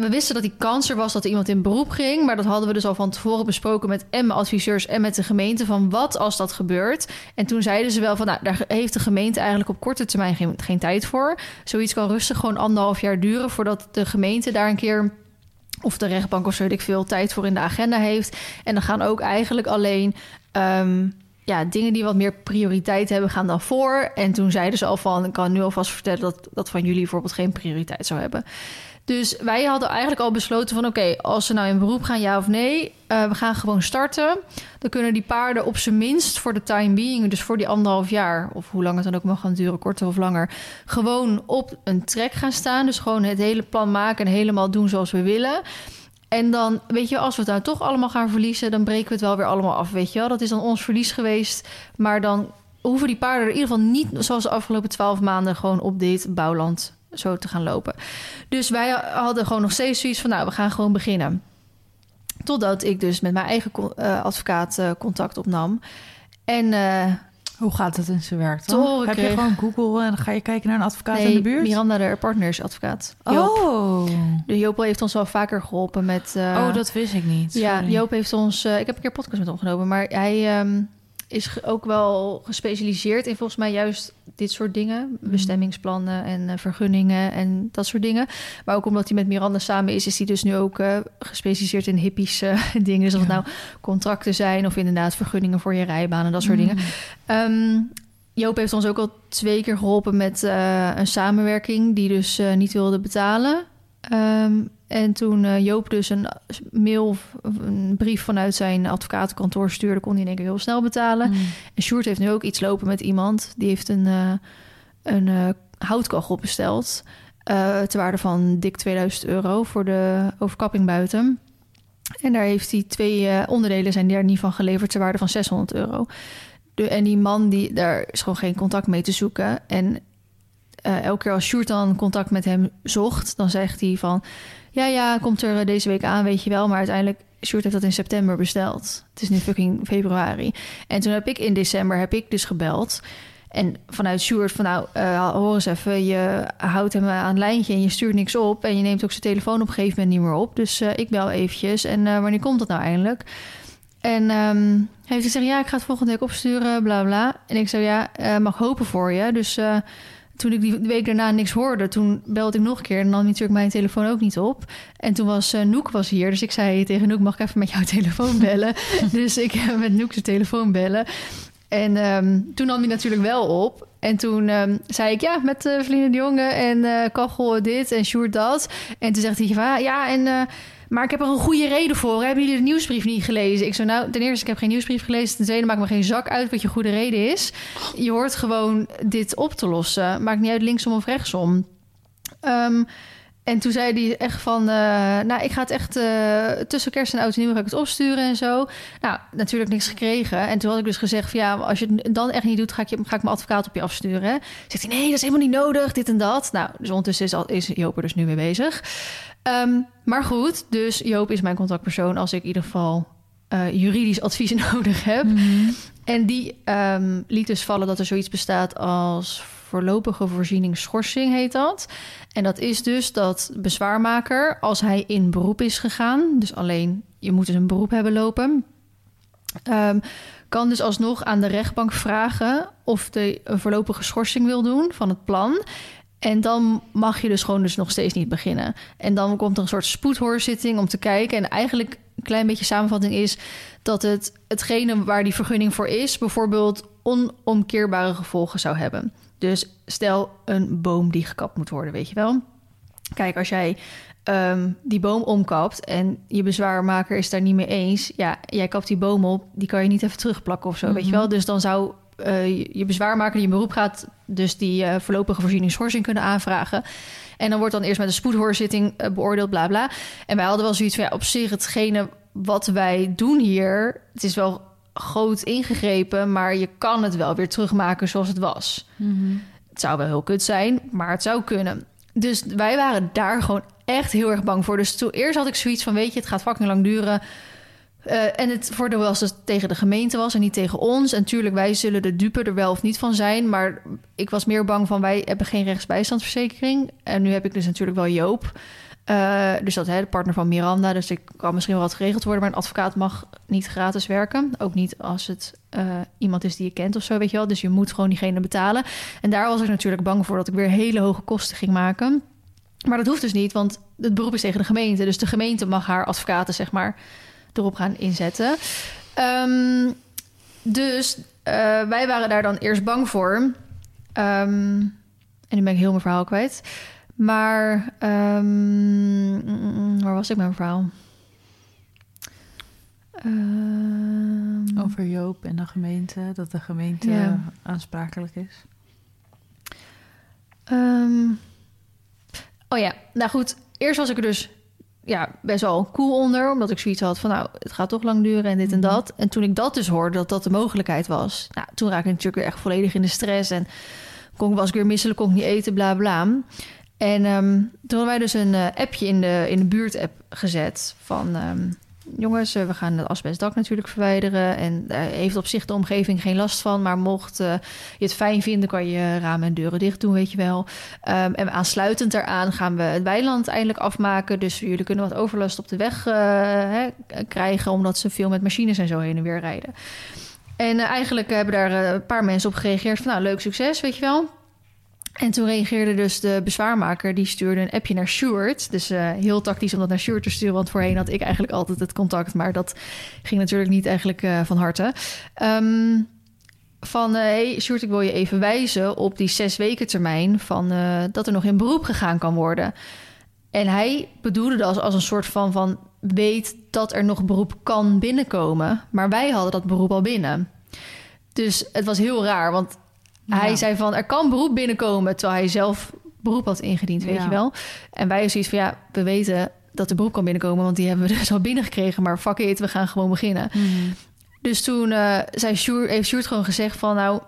we wisten dat die kans er was dat iemand in beroep ging. Maar dat hadden we dus al van tevoren besproken met en mijn adviseurs en met de gemeente. Van wat als dat gebeurt? En toen zeiden ze wel van nou, daar heeft de gemeente eigenlijk op korte termijn geen, geen tijd voor. Zoiets kan rustig gewoon anderhalf jaar duren voordat de gemeente daar een keer. Of de rechtbank of zo ik veel tijd voor in de agenda heeft. En dan gaan ook eigenlijk alleen. ehm, ja, dingen die wat meer prioriteit hebben, gaan dan voor. En toen zeiden ze al van, ik kan nu alvast vertellen dat dat van jullie bijvoorbeeld geen prioriteit zou hebben. Dus wij hadden eigenlijk al besloten van oké, als ze nou in beroep gaan, ja of nee, uh, we gaan gewoon starten. Dan kunnen die paarden op zijn minst voor de time being, dus voor die anderhalf jaar, of hoe lang het dan ook mag gaan duren, korter of langer, gewoon op een trek gaan staan. Dus gewoon het hele plan maken en helemaal doen zoals we willen. En dan, weet je, als we het nou toch allemaal gaan verliezen, dan breken we het wel weer allemaal af, weet je wel. Dat is dan ons verlies geweest. Maar dan hoeven die paarden er in ieder geval niet, zoals de afgelopen twaalf maanden, gewoon op dit bouwland zo te gaan lopen. Dus wij hadden gewoon nog steeds zoiets van, nou, we gaan gewoon beginnen. Totdat ik dus met mijn eigen uh, advocaat uh, contact opnam. En uh, hoe gaat het in zijn werk dan? Heb je gewoon Google en dan ga je kijken naar een advocaat nee, in de buurt? Miranda, de partners advocaat. Joop. Oh. De Joop heeft ons al vaker geholpen met... Oh, dat wist ik niet. Ja, Joop heeft ons... Ik heb een keer podcast met hem opgenomen, maar hij... Um, is ook wel gespecialiseerd in volgens mij juist dit soort dingen. Mhm. Bestemmingsplannen en uh, vergunningen en dat soort dingen. Maar ook omdat hij met Miranda samen is, is hij dus nu ook uh, gespecialiseerd in hippies uh, dingen. Dus of het nou contracten zijn of inderdaad vergunningen voor je rijbaan en dat soort dingen. Um, Joop heeft ons ook al twee keer geholpen met een samenwerking die dus niet wilde betalen. Um, en toen uh, Joop dus een mail, een brief vanuit zijn advocatenkantoor stuurde, kon hij denk ik heel snel betalen. Mm. En Sjoerd heeft nu ook iets lopen met iemand. Die heeft een, uh, een uh, houtkachel besteld. ter waarde van dik 2000 euro voor de overkapping buiten. En daar heeft hij twee onderdelen zijn daar niet van geleverd ter waarde van 600 euro. De, en die man, die, daar is gewoon geen contact mee te zoeken. En elke keer als Sjoerd dan contact met hem zocht, dan zegt hij van ja, ja, komt er eh, deze week aan, weet je wel. Maar uiteindelijk, Sjoerd heeft dat in september besteld. Het is nu fucking februari. En toen heb ik in december, heb ik dus gebeld... En vanuit Sjoerd van nou, uh, hoor eens even, je houdt hem aan het lijntje en je stuurt niks op. En je neemt ook zijn telefoon op een gegeven moment niet meer op. Dus uh, ik bel eventjes. En wanneer komt dat nou eindelijk? En um, hij heeft gezegd, ja, ik ga het volgende week opsturen, bla bla. En ik zei, ja, mag hopen voor je. Dus toen ik die week daarna niks hoorde, toen belde ik nog een keer. En dan natuurlijk mijn telefoon ook niet op. En toen was uh, Noek was hier. Dus ik zei tegen Noek, mag ik even met jouw telefoon bellen? dus ik heb met Noek zijn telefoon bellen. En um, toen nam hij natuurlijk wel op. En toen um, zei ik, ja, met uh, de Jonge en uh, Kachel dit en Sjoerd dat. En toen zegt hij, van, ja, en... Uh, maar ik heb er een goede reden voor. Hebben jullie de nieuwsbrief niet gelezen? Ik zo, nou, ten eerste, ik heb geen nieuwsbrief gelezen. Ten tweede, maakt me geen zak uit wat je goede reden is. Je hoort gewoon dit op te lossen. Maakt niet uit linksom of rechtsom. Um, en toen zei hij echt van, uh, nou, ik ga het echt uh, tussen kerst en oud en nieuw ga ik het opsturen en zo. Nou, natuurlijk niks gekregen. En toen had ik dus gezegd ja, als je het dan echt niet doet, ga ik, ga ik mijn advocaat op je afsturen. Zegt hij, nee, dat is helemaal niet nodig, dit en dat. Nou, dus ondertussen is, is Joop dus nu mee bezig. Um, maar goed, dus Joop is mijn contactpersoon als ik in ieder geval uh, juridisch advies nodig heb. Mm -hmm. En die um, liet dus vallen dat er zoiets bestaat als voorlopige voorziening schorsing heet dat. En dat is dus dat bezwaarmaker, als hij in beroep is gegaan, dus alleen je moet dus een beroep hebben lopen, um, kan dus alsnog aan de rechtbank vragen of de een voorlopige schorsing wil doen van het plan. En dan mag je dus gewoon dus nog steeds niet beginnen. En dan komt er een soort spoedhoorzitting om te kijken. En eigenlijk een klein beetje samenvatting is dat het hetgene waar die vergunning voor is, bijvoorbeeld onomkeerbare gevolgen zou hebben. Dus stel een boom die gekapt moet worden, weet je wel. Kijk, als jij um, die boom omkapt en je bezwaarmaker is daar niet mee eens, ja, jij kapt die boom op, die kan je niet even terugplakken of zo, weet je wel. Mhm. Dus dan zou uh, je bezwaarmaker die in beroep gaat, dus die uh, voorlopige voorzieningsschorsing kunnen aanvragen. En dan wordt dan eerst met een spoedhoorzitting uh, beoordeeld, bla bla. En wij hadden wel zoiets van ja, op zich hetgene wat wij doen hier, het is wel groot ingegrepen, maar je kan het wel weer terugmaken zoals het was. Mm-hmm. Het zou wel heel kut zijn, maar het zou kunnen. Dus wij waren daar gewoon echt heel erg bang voor. Dus toen eerst had ik zoiets van: weet je, het gaat fucking lang duren. Uh, en het voordeel was dat het tegen de gemeente was en niet tegen ons. En natuurlijk, wij zullen de dupe er wel of niet van zijn. Maar ik was meer bang van: wij hebben geen rechtsbijstandsverzekering. En nu heb ik dus natuurlijk wel Joop. Uh, dus dat hè, de partner van Miranda. Dus ik kan misschien wel wat geregeld worden. Maar een advocaat mag niet gratis werken. Ook niet als het uh, iemand is die je kent of zo, weet je wel. Dus je moet gewoon diegene betalen. En daar was ik natuurlijk bang voor dat ik weer hele hoge kosten ging maken. Maar dat hoeft dus niet, want het beroep is tegen de gemeente. Dus de gemeente mag haar advocaten, zeg maar, erop gaan inzetten. Um, dus eh, wij waren daar dan eerst bang voor. Ehm, en nu ben ik heel mijn verhaal kwijt. Maar ehm, waar was ik met mijn verhaal? Ehm, Over Joop en de gemeente, dat de gemeente aansprakelijk is. Ehm, oh ja, nou goed. Eerst was ik er dus ja, best wel cool onder. Omdat ik zoiets had van, nou, het gaat toch lang duren en dit en Mhm. dat. En toen ik dat dus hoorde, dat dat de mogelijkheid was. Nou, toen raakte ik natuurlijk weer echt volledig in de stress. En kon, was ik weer misselijk, kon ik niet eten, bla bla. En ehm, toen hadden wij dus een eh, appje in de, in de buurt-app gezet. Van, ehm, jongens, eh, we gaan het asbestdak natuurlijk verwijderen. En daar heeft op zich de omgeving geen last van. Maar mocht eh, je het fijn vinden, kan je ramen en deuren dicht doen, weet je wel. Ehm, en aansluitend daaraan gaan we het weiland eindelijk afmaken. Dus jullie kunnen wat overlast op de weg eh, hè, krijgen... omdat ze veel met machines en zo heen en weer rijden. En eh, eigenlijk hebben daar eh, een paar mensen op gereageerd van... nou, leuk succes, weet je wel. En toen reageerde dus de bezwaarmaker... die stuurde een appje naar Sjoerd. Dus eh, heel tactisch om dat naar Sjoerd te sturen... want voorheen had ik eigenlijk altijd het contact... maar dat ging natuurlijk niet eigenlijk eh, van harte. Ehm, van, eh, hey Sjoerd, ik wil je even wijzen op die zes weken termijn... van dat er nog in beroep gegaan kan worden. En hij bedoelde dat als, als een soort van, van... weet dat er nog beroep kan binnenkomen. Maar wij hadden dat beroep al binnen. Dus het was heel raar, want hij zei van... er kan beroep binnenkomen, terwijl hij zelf beroep had ingediend, weet Ja. je wel. En wij zoiets van, ja, we weten dat er beroep kan binnenkomen... want die hebben we dus al binnengekregen, maar fuck it, we gaan gewoon beginnen. Mhm. Dus toen eh, zei Sjoerd, heeft Sjoerd gewoon gezegd van... nou,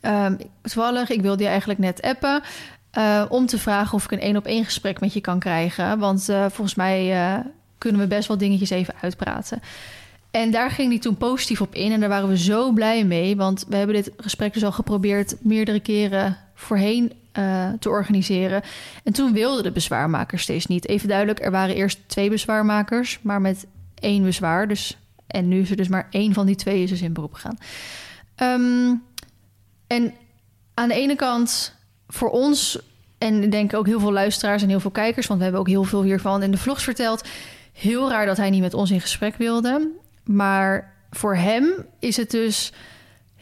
ehm, toevallig, ik wilde je eigenlijk net appen... eh, om te vragen of ik een één-op-één gesprek met je kan krijgen. Want eh, volgens mij kunnen we best wel dingetjes even uitpraten. En daar ging hij toen positief op in. En daar waren we zo blij mee. Want we hebben dit gesprek dus al geprobeerd... meerdere keren voorheen eh, te organiseren. En toen wilden de bezwaarmakers steeds niet. Even duidelijk, er waren eerst twee bezwaarmakers... maar met één bezwaar, dus en nu is er dus maar één van die twee is dus in beroep gegaan. Ehm, en aan de ene kant voor ons... en ik denk ook heel veel luisteraars en heel veel kijkers... want we hebben ook heel veel hiervan in de vlogs verteld... heel raar dat hij niet met ons in gesprek wilde. Maar voor hem is het dus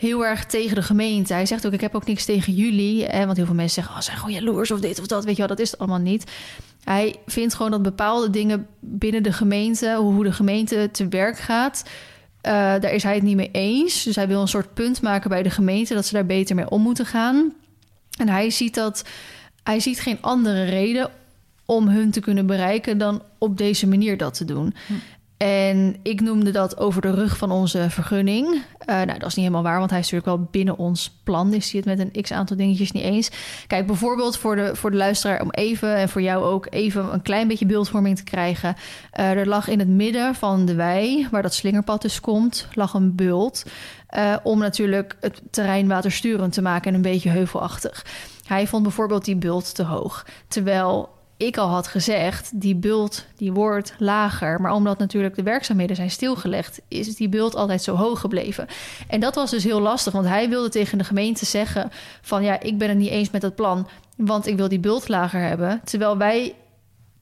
heel erg tegen de gemeente. Hij zegt ook, ik heb ook niks tegen jullie. Hè, want heel veel mensen zeggen, oh, zijn gewoon jaloers of dit of dat. Weet je wel, dat is het allemaal niet. Hij vindt gewoon dat bepaalde dingen binnen de gemeente... hoe de gemeente te werk gaat... eh, daar is hij het niet mee eens. Dus hij wil een soort punt maken bij de gemeente... dat ze daar beter mee om moeten gaan. En hij ziet dat... hij ziet geen andere reden om hun te kunnen bereiken... dan op deze manier dat te doen. Hm. En ik noemde dat over de rug van onze vergunning. Eh, nou, dat is niet helemaal waar, want hij is natuurlijk wel binnen ons plan. Is hij het met een x-aantal dingetjes niet eens. Kijk, bijvoorbeeld voor de, voor de luisteraar om even... en voor jou ook even een klein beetje beeldvorming te krijgen. Eh, er lag in het midden van de wei, waar dat slingerpad dus komt... lag een bult eh, om natuurlijk het terrein watersturend te maken... en een beetje heuvelachtig. Hij vond bijvoorbeeld die bult te hoog. Terwijl ik al had gezegd, die bult die wordt lager. Maar omdat natuurlijk de werkzaamheden zijn stilgelegd, is die bult altijd zo hoog gebleven. En dat was dus heel lastig, want hij wilde tegen de gemeente zeggen van ja, ik ben het niet eens met dat plan, want ik wil die bult lager hebben. Terwijl wij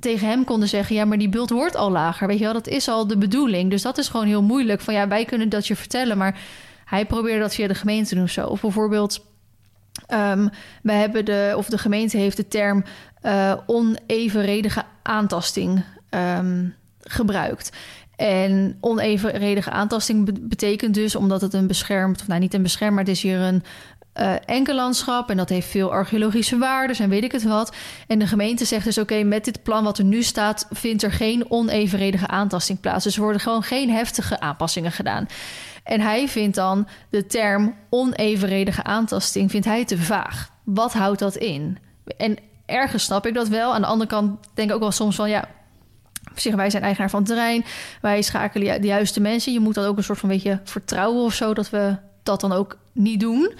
tegen hem konden zeggen, ja, maar die bult wordt al lager. Weet je wel, dat is al de bedoeling. Dus dat is gewoon heel moeilijk. Van ja, wij kunnen dat je vertellen, maar hij probeerde dat via de gemeente te zo. Of bijvoorbeeld, ehm we hebben de, of de gemeente heeft de term eh, onevenredige aantasting ehm, gebruikt. En onevenredige aantasting be- betekent dus, omdat het een beschermd, of nou niet een beschermd, maar het is hier een eh enkellandschap en dat heeft veel archeologische waarden en weet ik het wat. En de gemeente zegt dus: oké, met dit plan wat er nu staat, vindt er geen onevenredige aantasting plaats. Dus er worden gewoon geen heftige aanpassingen gedaan. En hij vindt dan de term onevenredige aantasting vindt hij te vaag. Wat houdt dat in? En ergens snap ik dat wel. Aan de andere kant denk ik ook wel soms van ja. Zich, wij zijn eigenaar van het terrein. Wij schakelen de juiste mensen. Je moet dat ook een soort van beetje vertrouwen of zo, dat we dat dan ook niet doen.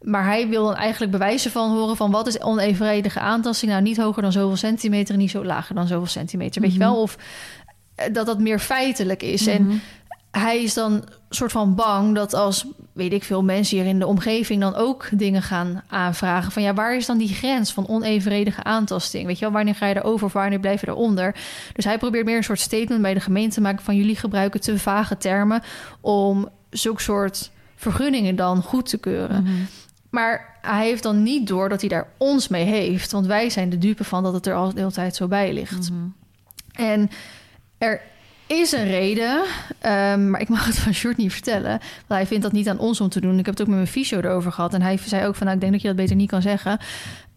Maar hij wil dan eigenlijk bewijzen van horen van wat is onevenredige aantasting. Nou, niet hoger dan zoveel centimeter en niet zo lager dan zoveel centimeter. Weet je Mhm. wel? Of eh, dat dat meer feitelijk is. En Mhm. Hij is dan soort van bang dat als, weet ik veel, mensen hier in de omgeving dan ook dingen gaan aanvragen. Van ja, waar is dan die grens van onevenredige aantasting? Weet je wel, wanneer ga je erover of wanneer blijf je eronder? Dus hij probeert meer een soort statement bij de gemeente te maken van jullie gebruiken te vage termen om zulke soort vergunningen dan goed te keuren. Mhm. Maar hij heeft dan niet door dat hij daar ons mee heeft. Want wij zijn de dupe van dat het er al de hele tijd zo bij ligt. Mhm. En er is een reden, ehm, maar ik mag het van Short niet vertellen. Want hij vindt dat niet aan ons om te doen. Ik heb het ook met mijn fysio erover gehad. En hij zei ook van, nou, ik denk dat je dat beter niet kan zeggen.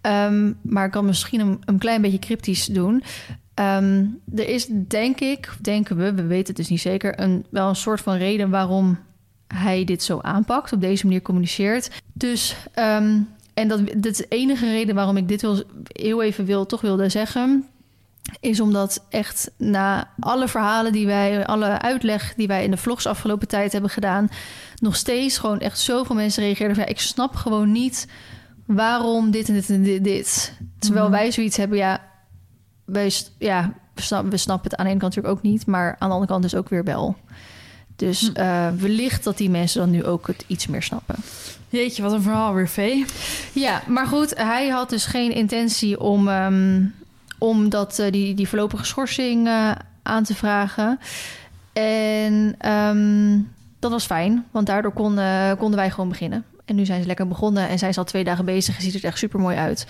Ehm, maar ik kan misschien een, een klein beetje cryptisch doen. Ehm, er is, denk ik, denken we, we weten het dus niet zeker... Een, wel een soort van reden waarom hij dit zo aanpakt, op deze manier communiceert. Dus, en dat, dat is de enige reden waarom ik dit heel even wil, toch wilde zeggen is omdat echt na alle verhalen die wij, alle uitleg die wij in de vlogs afgelopen tijd hebben gedaan, nog steeds gewoon echt zoveel mensen reageerden van ja, ik snap gewoon niet waarom dit en dit en dit. dit. Terwijl Mhm. wij zoiets hebben, ja, wij, ja we, snap, we snappen het aan de ene kant natuurlijk ook niet, maar aan de andere kant dus ook weer wel. Dus Hm. eh, wellicht dat die mensen dan nu ook het iets meer snappen. Jeetje, wat een verhaal weer, Vee. Ja, maar goed, hij had dus geen intentie om, ehm, om dat, eh, die, die voorlopige schorsing eh, aan te vragen. En ehm, dat was fijn, want daardoor konden, konden wij gewoon beginnen. En nu zijn ze lekker begonnen en zijn ze al twee dagen bezig en ziet er echt super mooi uit.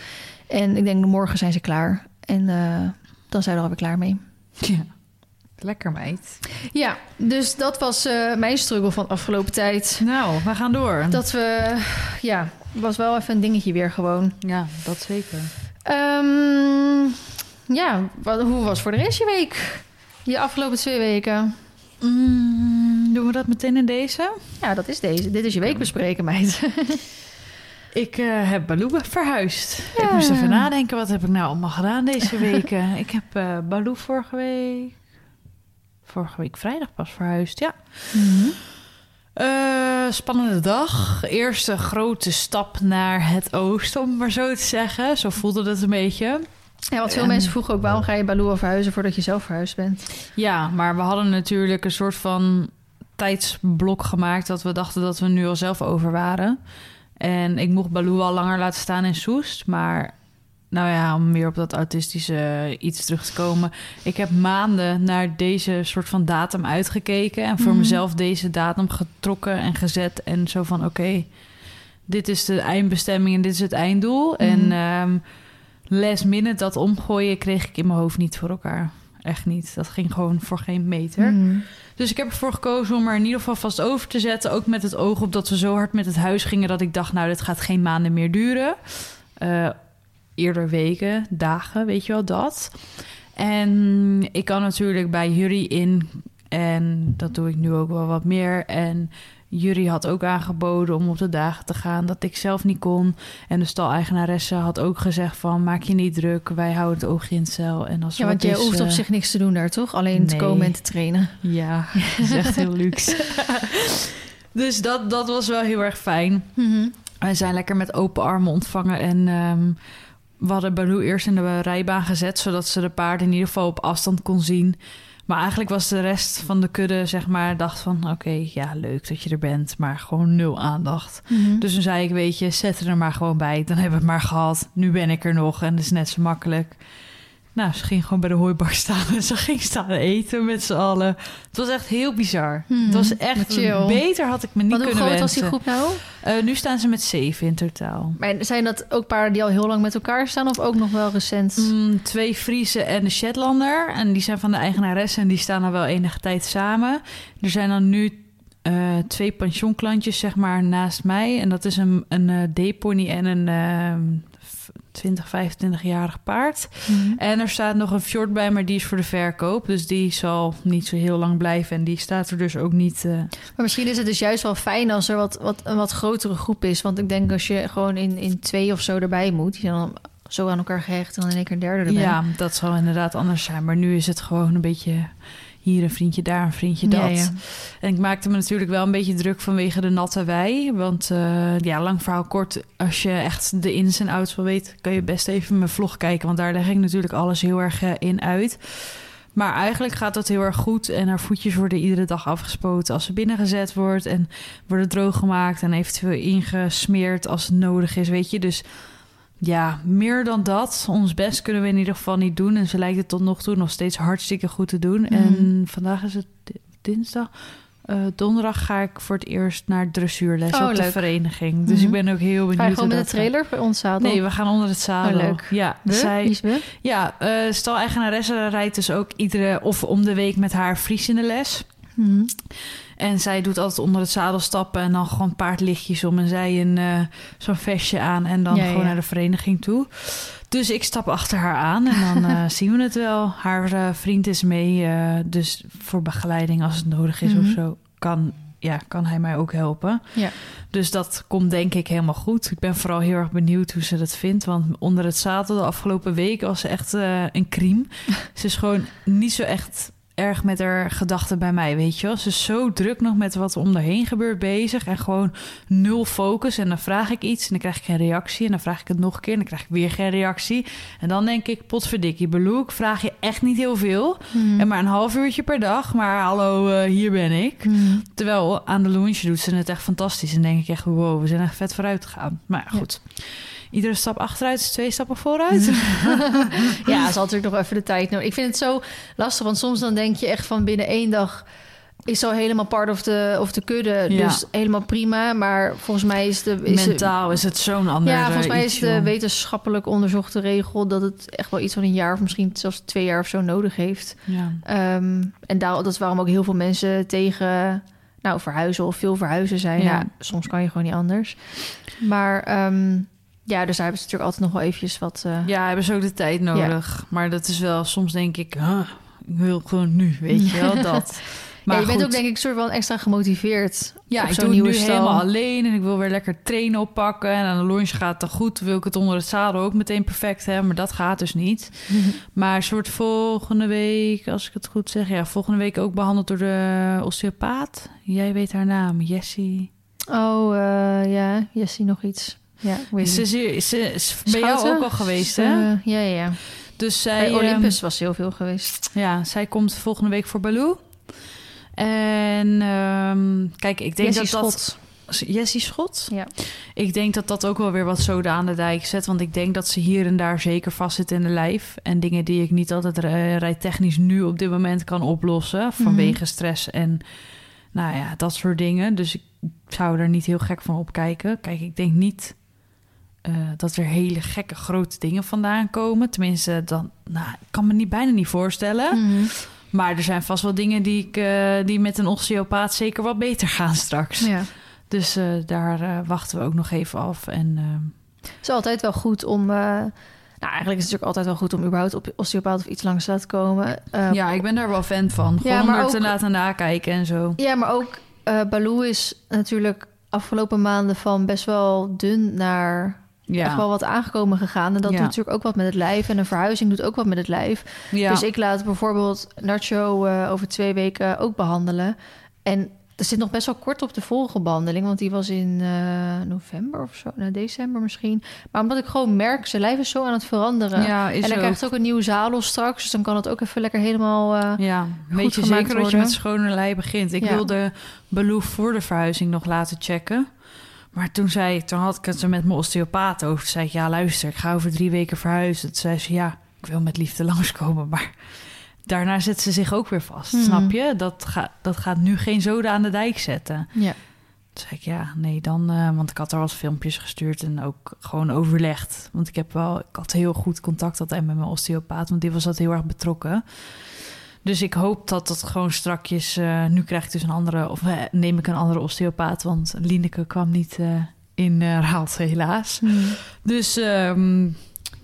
En ik denk morgen zijn ze klaar. En eh, dan zijn we er alweer klaar mee. Ja. Lekker, meid. Ja, dus dat was mijn struggle van de afgelopen tijd. Nou, we gaan door. Dat we, ja, was wel even een dingetje weer gewoon. Ja, dat zeker. Ehm, ja, wat, hoe was voor de rest je week? Je afgelopen twee weken? Mm, doen we dat meteen in deze? Ja, dat is deze. Dit is je week bespreken, meid. Ik eh, heb Baloo verhuisd. Ja. Ik moest even nadenken, wat heb ik nou allemaal gedaan deze weken? ik heb Baloo vorige week... Vorige week vrijdag pas verhuisd, ja. Eh, spannende dag. Eerste grote stap naar het oosten, om maar zo te zeggen. Zo voelde het een beetje. Ja, want veel En- mensen vroegen ook... waarom ga je Baloo al verhuizen voordat je zelf verhuisd bent? Ja, maar we hadden natuurlijk een soort van tijdsblok gemaakt... dat we dachten dat we nu al zelf over waren. En ik mocht Baloo al langer laten staan in Soest. Maar nou ja, om weer op dat autistische iets terug te komen... ik heb maanden naar deze soort van datum uitgekeken... en voor Mhm. mezelf deze datum getrokken en gezet. En zo van, oké, dit is de eindbestemming en dit is het einddoel. Mhm. En ehm last minute dat omgooien kreeg ik in mijn hoofd niet voor elkaar. Echt niet. Dat ging gewoon voor geen meter. Mhm. Dus ik heb ervoor gekozen om er in ieder geval vast over te zetten. Ook met het oog op dat we zo hard met het huis gingen... dat ik dacht, nou, dit gaat geen maanden meer duren. Eh, eerder weken, dagen, weet je wel, dat. En ik kan natuurlijk bij Jury in... en dat doe ik nu ook wel wat meer... en Jury had ook aangeboden om op de dagen te gaan dat ik zelf niet kon. En de stal-eigenaresse had ook gezegd van... maak je niet druk, wij houden het oogje in het cel. En als Ja, want je is, hoeft op eh, zich niks te doen daar, toch? Alleen te komen en te trainen. ja, dat is echt heel luxe. dus dat, dat was wel heel erg fijn. Mhm. We zijn lekker met open armen ontvangen. En ehm, we hadden Baloo eerst in de rijbaan gezet... zodat ze de paarden in ieder geval op afstand kon zien. Maar eigenlijk was de rest van de kudde, zeg maar... dacht van, oké, ja, leuk dat je er bent... maar gewoon nul aandacht. Mhm. Dus toen zei ik, weet je, zet er maar gewoon bij. Dan hebben we het maar gehad. Nu ben ik er nog en dat is net zo makkelijk. Nou, ze ging gewoon bij de hooibak staan en ze ging staan eten met z'n allen. Het was echt heel bizar. Mhm. Het was echt Wat chill. beter had ik me niet hoe kunnen groot was die groep nou? Eh, nu staan ze met zeven in totaal. Maar zijn dat ook paarden die al heel lang met elkaar staan... of ook nog wel recent? Mm, twee Friese en een Shetlander. En die zijn van de eigenaresse en die staan al wel enige tijd samen. Er zijn dan nu eh, twee pensionklantjes, zeg maar, naast mij. En dat is een, een eh, D-pony en een 20, 25-jarig paard. Mhm. En er staat nog een fjord bij, maar die is voor de verkoop. Dus die zal niet zo heel lang blijven. En die staat er dus ook niet... eh, Maar misschien is het dus juist wel fijn als er wat, wat, een wat grotere groep is. Want ik denk als je gewoon in, in twee of zo erbij moet... die zijn dan zo aan elkaar gehecht en dan in één keer een derde erbij. Ja, dat zal inderdaad anders zijn. Maar nu is het gewoon een beetje hier een vriendje, daar een vriendje, dat. Ja, ja. En ik maakte me natuurlijk wel een beetje druk vanwege de natte wei. Want eh, ja, lang verhaal kort, als je echt de ins en outs wil weten... kan je best even mijn vlog kijken. Want daar leg ik natuurlijk alles heel erg eh, in uit. Maar eigenlijk gaat dat heel erg goed. En haar voetjes worden iedere dag afgespoten als ze binnengezet wordt. En worden droog gemaakt en eventueel ingesmeerd als het nodig is, weet je. Dus ja, meer dan dat. Ons best kunnen we in ieder geval niet doen. En ze lijkt het tot nog toe nog steeds hartstikke goed te doen. Mhm. En vandaag is het di- dinsdag. Eh, donderdag ga ik voor het eerst naar dressuurles Oh, op de vereniging. Dus Mhm. ik ben ook heel benieuwd Ga je gewoon met de trailer bij ons zadel? Nee, we gaan onder het zadel. Oh, leuk. Ja, We? zij, we? ja uh, stal-eigenaresse rijdt dus ook iedere of om de week met haar Fries in de les. Mhm. En zij doet altijd onder het zadel stappen en dan gewoon paardlichtjes om. En zij een eh, zo'n vestje aan en dan Ja, gewoon ja. naar de vereniging toe. Dus ik stap achter haar aan en dan eh, zien we het wel. Haar eh, vriend is mee, dus voor begeleiding als het nodig is Mhm. of zo, kan, ja, kan hij mij ook helpen. Ja. Dus dat komt denk ik helemaal goed. Ik ben vooral heel erg benieuwd hoe ze dat vindt. Want onder het zadel de afgelopen weken was ze echt een criem. ze is gewoon niet zo echt erg met haar gedachten bij mij, weet je wel. Ze is zo druk nog met wat er om haar heen gebeurt bezig... en gewoon nul focus. En dan vraag ik iets en dan krijg ik geen reactie... en dan vraag ik het nog een keer en dan krijg ik weer geen reactie. En dan denk ik, potverdikkie, Beloek, vraag je echt niet heel veel... Mhm. en maar een half uurtje per dag, maar hallo, eh, hier ben ik... Mhm. Terwijl aan de lunch doet ze het echt fantastisch. En denk ik echt, wow, we zijn echt vet vooruit gegaan. Maar ja, Ja. Iedere stap achteruit is twee stappen vooruit. ja, ze had natuurlijk nog even de tijd nodig. Ik vind het zo lastig, want soms dan denk je echt van binnen één dag is zo helemaal part of de, of de kudde. Ja. Dus helemaal prima. Maar volgens mij is de... Is Mentaal is het zo'n ander ja, volgens eh, mij iets, is de joh. wetenschappelijk onderzochte regel... dat het echt wel iets van een jaar of misschien zelfs twee jaar of zo nodig heeft. Ja. Ehm, en daar, dat is waarom ook heel veel mensen tegen nou, verhuizen of veel verhuizen zijn. Ja. Ja. soms kan je gewoon niet anders. Maar ehm, ja, dus daar hebben ze natuurlijk altijd nog wel eventjes wat... eh, ja, hebben ze ook de tijd nodig. Maar dat is wel, soms denk ik, huh, ik wil gewoon nu, weet je wel, dat. Maar ja, je bent ook denk ik soort van extra gemotiveerd. Ja, ik zo'n doe nieuwe nu helemaal alleen en ik wil weer lekker trainen oppakken. En aan de lunch gaat het dan goed. Wil ik het onder het zadel ook meteen perfect hebben, maar dat gaat dus niet. Maar soort volgende week, als ik het goed zeg, ja, volgende week ook behandeld door de osteopaat. Jij weet haar naam, Jessie. Oh, eh, ja, Jessie nog iets. Ja, Ze hier, ze is bij jou ook al geweest, Ze- hè? ja, ja, ja. Dus zij, Bij ehm, Olympus was ze heel veel geweest. ja, zij komt volgende week voor Baloo. En ehm, kijk, ik denk Jessie dat dat... Schot. Jessie Schot? Ja. Ik denk dat dat ook wel weer wat zoden aan de dijk zet. Want ik denk dat ze hier en daar zeker vastzit in de lijf. En dingen die ik niet altijd rij- rijtechnisch nu op dit moment kan oplossen. Vanwege stress en nou ja, dat soort dingen. Dus ik zou er niet heel gek van opkijken. Kijk, ik denk niet eh, dat er hele gekke grote dingen vandaan komen. Tenminste, dan, nou, ik kan me niet, bijna niet voorstellen. Mhm. Maar er zijn vast wel dingen die, ik, eh, die met een osteopaat zeker wat beter gaan straks. Ja. Dus eh, daar wachten we ook nog even af. En Het is altijd wel goed om... nou, eigenlijk is het natuurlijk altijd wel goed om überhaupt op osteopaat of iets langs te laten komen. Ja, ik ben daar wel fan van. Gewoon Ja, maar te laten nakijken en zo. Ja, maar ook eh Baloo is natuurlijk afgelopen maanden van best wel dun naar Ja, echt wel wat aangekomen gegaan. En dat Ja. doet natuurlijk ook wat met het lijf. En een verhuizing doet ook wat met het lijf. ja. Dus ik laat bijvoorbeeld Nacho eh, over twee weken ook behandelen. En er zit nog best wel kort op de vorige behandeling, want die was in eh, november of zo, nou, december misschien. Maar omdat ik gewoon merk, zijn lijf is zo aan het veranderen. ja, en hij ook. krijgt ook een nieuw zadel straks, dus dan kan het ook even lekker helemaal... eh, Ja, weet je gemaakt zeker dat je worden. met schone lei begint. Ik wilde Baloo voor de verhuizing nog laten checken. Maar toen, zei, toen had ik het er met mijn osteopaat over. Toen zei ik, ja luister, ik ga over drie weken verhuizen. Toen zei ze, ja, ik wil met liefde langskomen. Maar daarna zet ze zich ook weer vast, Mhm. snap je? Dat, gaat dat gaat nu geen zoden aan de dijk zetten. ja. Toen zei ik, ja, nee, dan... eh, want ik had er wat filmpjes gestuurd en ook gewoon overlegd. Want ik heb wel... Ik had heel goed contact altijd met mijn osteopaat... want die was dat heel erg betrokken. Dus ik hoop dat dat gewoon strakjes... eh, nu krijg ik dus een andere... of eh, neem ik een andere osteopaat... want Lineke kwam niet eh, in Raalte, helaas. Dus ehm,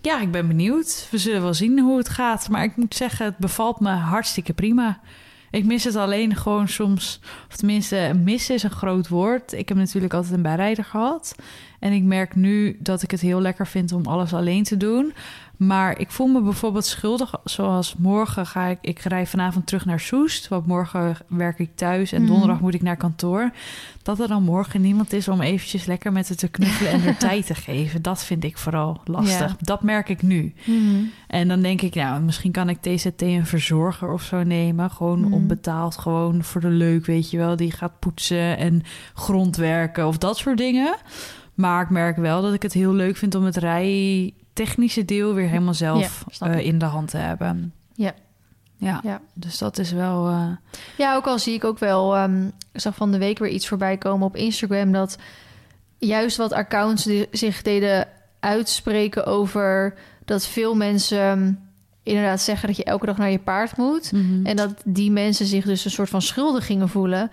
ja, ik ben benieuwd. We zullen wel zien hoe het gaat. Maar ik moet zeggen, het bevalt me hartstikke prima. Ik mis het alleen gewoon soms, of tenminste, missen is een groot woord. Ik heb natuurlijk altijd een bijrijder gehad. En ik merk nu dat ik het heel lekker vind om alles alleen te doen. Maar ik voel me bijvoorbeeld schuldig, zoals morgen ga ik... Ik rij vanavond terug naar Soest, want morgen werk ik thuis... en Mhm. donderdag moet ik naar kantoor. Dat er dan morgen niemand is om eventjes lekker met het te knuffelen... en er tijd te geven, dat vind ik vooral lastig. Ja. Dat merk ik nu. Mhm. En dan denk ik, nou, misschien kan ik TZT een verzorger of zo nemen. Gewoon Mhm. onbetaald, gewoon voor de leuk, weet je wel. Die gaat poetsen en grondwerken of dat soort dingen. Maar ik merk wel dat ik het heel leuk vind om het rijtechnische deel weer helemaal zelf Ja, eh, in de hand te hebben. Ja. Ja, Ja. dus dat is wel... eh, Ja, ook al zie ik ook wel, ehm, ik zag van de week weer iets voorbij komen op Instagram dat juist wat accounts zich deden uitspreken over dat veel mensen ehm, inderdaad zeggen dat je elke dag naar je paard moet. mhm. En dat die mensen zich dus een soort van schuldig gingen voelen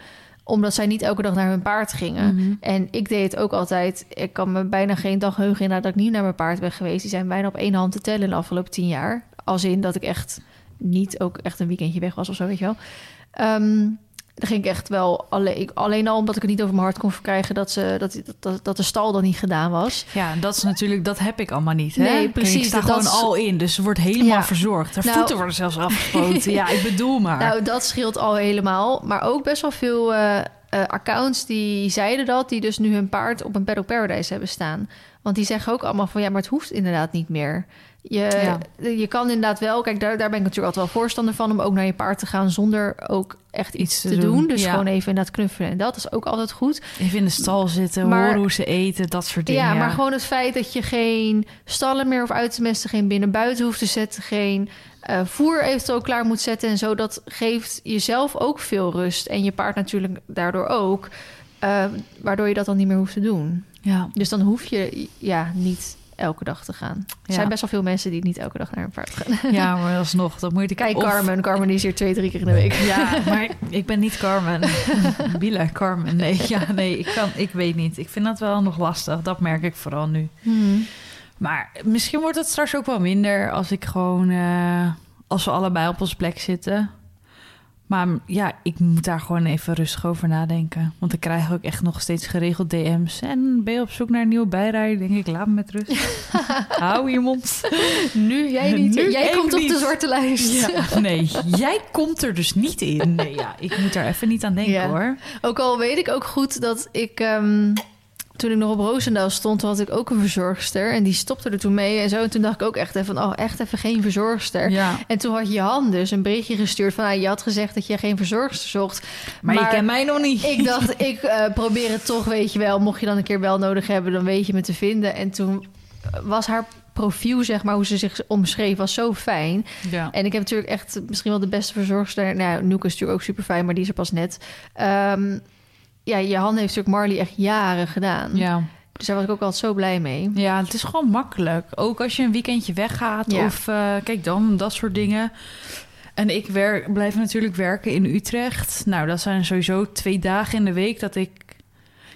omdat zij niet elke dag naar hun paard gingen. Mhm. En ik deed het ook altijd. Ik kan me bijna geen dag heugen inderdaad dat ik niet naar mijn paard ben geweest. Die zijn bijna op één hand te tellen in de afgelopen tien jaar. Als in dat ik echt niet ook echt een weekendje weg was of zo, weet je wel. Ehm dan ging ik echt wel alleen, ik, alleen al omdat ik het niet over mijn hart kon verkrijgen dat, ze, dat, dat, dat de stal dan niet gedaan was. Ja, dat is natuurlijk, dat heb ik allemaal niet. Hè? Nee, precies, Ik sta gewoon is- al in, dus ze wordt helemaal Ja. verzorgd. Haar Nou- voeten worden zelfs afgespoten. ja, ik bedoel maar. Nou, dat scheelt al helemaal. Maar ook best wel veel eh, eh, accounts die zeiden dat, die dus nu hun paard op een Paddock Paradise hebben staan. Want die zeggen ook allemaal van ja, maar het hoeft inderdaad niet meer. Je, Ja. je kan inderdaad wel, kijk, daar, daar ben ik natuurlijk altijd wel voorstander van om ook naar je paard te gaan zonder ook echt iets, te, te doen. doen, Dus ja. gewoon even inderdaad knuffelen en dat is ook altijd goed. Even in de stal zitten, Maar- horen hoe ze eten, dat soort dingen. Ja, maar gewoon het feit dat je geen stallen meer of uit te mesten, geen binnen-buiten hoeft te zetten, geen eh, voer eventueel klaar moet zetten en zo, dat geeft jezelf ook veel rust en je paard natuurlijk daardoor ook, eh, waardoor je dat dan niet meer hoeft te doen. Ja, Dus dan hoef je ja niet elke dag te gaan. Er Ja. zijn best wel veel mensen die niet elke dag naar een paard gaan. ja, maar alsnog, dat moet je... Kijk, of- Carmen. Carmen is hier twee, drie keer in de week. Ja, maar ik ben niet Carmen. Bila, Carmen. Nee, ja, nee ik, kan, ik weet niet. Ik vind dat wel nog lastig. Dat merk ik vooral nu. Hmm. Maar misschien wordt het straks ook wel minder als ik gewoon... eh, als we allebei op onze plek zitten. Maar ja, ik moet daar gewoon even rustig over nadenken. Want ik krijg ook echt nog steeds geregeld DM's. En ben je op zoek naar een nieuwe bijrijder? Denk ik, laat me met rust. Hou je mond. Nu jij niet. Nu jij komt op de zwarte lijst. Ja, nee, jij komt er dus niet in. Nee, ja, ik moet daar even niet aan denken Ja. hoor. Ook al weet ik ook goed dat ik... ehm, toen ik nog op Roosendaal stond, had ik ook een verzorgster. En die stopte er toen mee en zo. En toen dacht ik ook echt even van... Oh, echt even geen verzorgster. Ja, En toen had Jan dus een berichtje gestuurd van... ah, je had gezegd dat je geen verzorgster zocht. maar, je Maar kent mij nog niet. Ik dacht, ik eh, probeer het toch, weet je wel. Mocht je dan een keer wel nodig hebben, dan weet je me te vinden. En toen was haar profiel, zeg maar, hoe ze zich omschreef, was zo fijn. Ja. En ik heb natuurlijk echt misschien wel de beste verzorgster. Nou, Noek is natuurlijk ook super fijn, maar die is er pas net. Ehm, ja, Johan heeft natuurlijk Marley echt jaren gedaan. Ja. Dus daar was ik ook altijd zo blij mee. ja, het is gewoon makkelijk. Ook als je een weekendje weggaat Ja. of eh, kijk dan, dat soort dingen. En ik werk, blijf natuurlijk werken in Utrecht. Nou, dat zijn sowieso twee dagen in de week dat ik...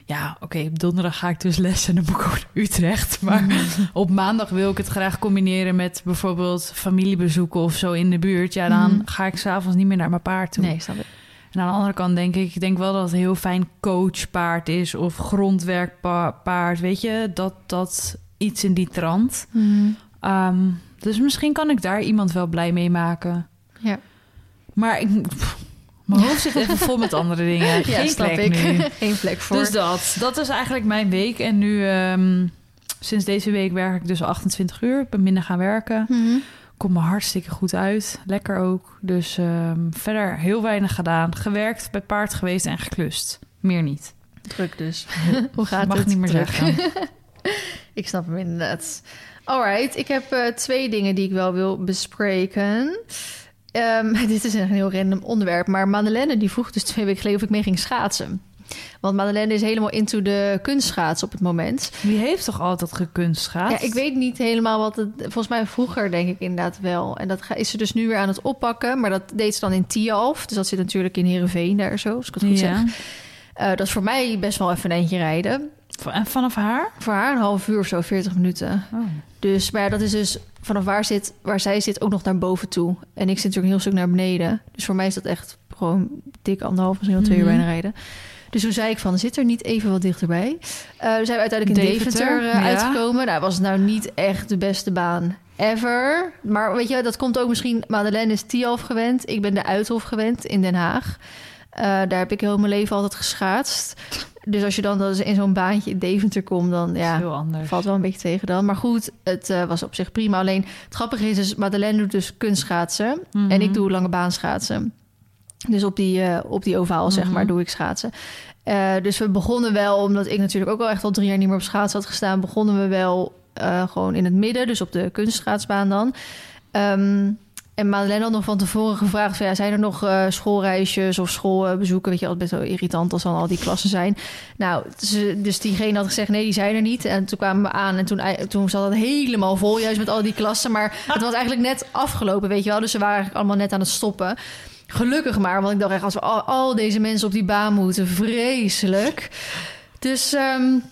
Ja, oké, op donderdag ga ik dus les en dan moet ik ook naar Utrecht. Maar op maandag wil ik het graag combineren met bijvoorbeeld familiebezoeken of zo in de buurt. Ja, dan Mhm. ga ik s'avonds niet meer naar mijn paard toe. Nee, snap ik. En aan de andere kant denk ik, ik denk wel dat het een heel fijn coachpaard is of grondwerkpaard, weet je, dat dat iets in die trant. Ehm, dus misschien kan ik daar iemand wel blij mee maken. Ja. Maar ik, pff, mijn hoofd zit even vol met andere dingen. Ja, Geen snap plek ik. nu. Geen plek voor. Dus dat, dat is eigenlijk mijn week. En nu, ehm, sinds deze week werk ik dus 28 uur. Ik ben minder gaan werken. Mhm. Komt me hartstikke goed uit. Lekker ook. Dus ehm, verder heel weinig gedaan. Gewerkt, bij paard geweest en geklust. Meer niet. Druk dus. Hoe gaat Mag het? niet meer Druk. zeggen. Ik snap hem inderdaad. Alright, ik heb eh, twee dingen die ik wel wil bespreken. Ehm, dit is een heel random onderwerp, maar Madeleine die vroeg dus twee weken geleden of ik mee ging schaatsen. Want Madeleine is helemaal into de kunstschaatsen op het moment. Die heeft toch altijd gekunstgaat? Ja, ik weet niet helemaal wat het... Volgens mij vroeger denk ik inderdaad wel. En dat is ze dus nu weer aan het oppakken. Maar dat deed ze dan in Tialf. Dus dat zit natuurlijk in Heerenveen daar zo, als ik het goed zeg. Eh, dat is voor mij best wel even een eentje rijden. En vanaf haar? Voor haar een half uur of zo, 40 minuten. Oh. Dus, maar ja, dat is dus vanaf waar, zit, waar zij zit ook nog naar boven toe. En ik zit natuurlijk een heel stuk naar beneden. Dus voor mij is dat echt gewoon dik anderhalf, misschien wel twee uur Mhm. bijna rijden. Dus toen zei ik van, zit er niet even wat dichterbij? Eh we zijn uiteindelijk in Deventer, Deventer, eh, ja. uitgekomen. Nou, was het nou niet echt de beste baan ever. Maar weet je, dat komt ook misschien... Madeleine is Tialf gewend. Ik ben de Uithof gewend in Den Haag. Eh, daar heb ik heel mijn leven altijd geschaatst. Dus als je dan dus in zo'n baantje in Deventer komt, dan ja, valt wel een beetje tegen dan. Maar goed, het was op zich prima. Alleen het grappige is, dus Madeleine doet dus kunstschaatsen Mhm. en ik doe lange baan schaatsen. Dus op die, eh, op die ovaal, zeg Mhm. maar, doe ik schaatsen. Eh, dus we begonnen wel, omdat ik natuurlijk ook al echt al drie jaar niet meer op schaatsen had gestaan, begonnen we wel eh, gewoon in het midden, dus op de kunstschaatsbaan dan. Ehm, En Madeleine had nog van tevoren gevraagd... Van, ja, zijn er nog uh, schoolreisjes of schoolbezoeken? Weet je, altijd best wel irritant als dan al die klassen zijn. Nou, dus, dus diegene had gezegd... nee, die zijn er niet. En toen kwamen we aan en toen, toen zat het helemaal vol... juist met al die klassen. Maar het was eigenlijk net afgelopen, weet je wel. Dus ze waren eigenlijk allemaal net aan het stoppen. Gelukkig maar, want ik dacht echt... als we al, al deze mensen op die baan moeten, vreselijk. Dus... Um,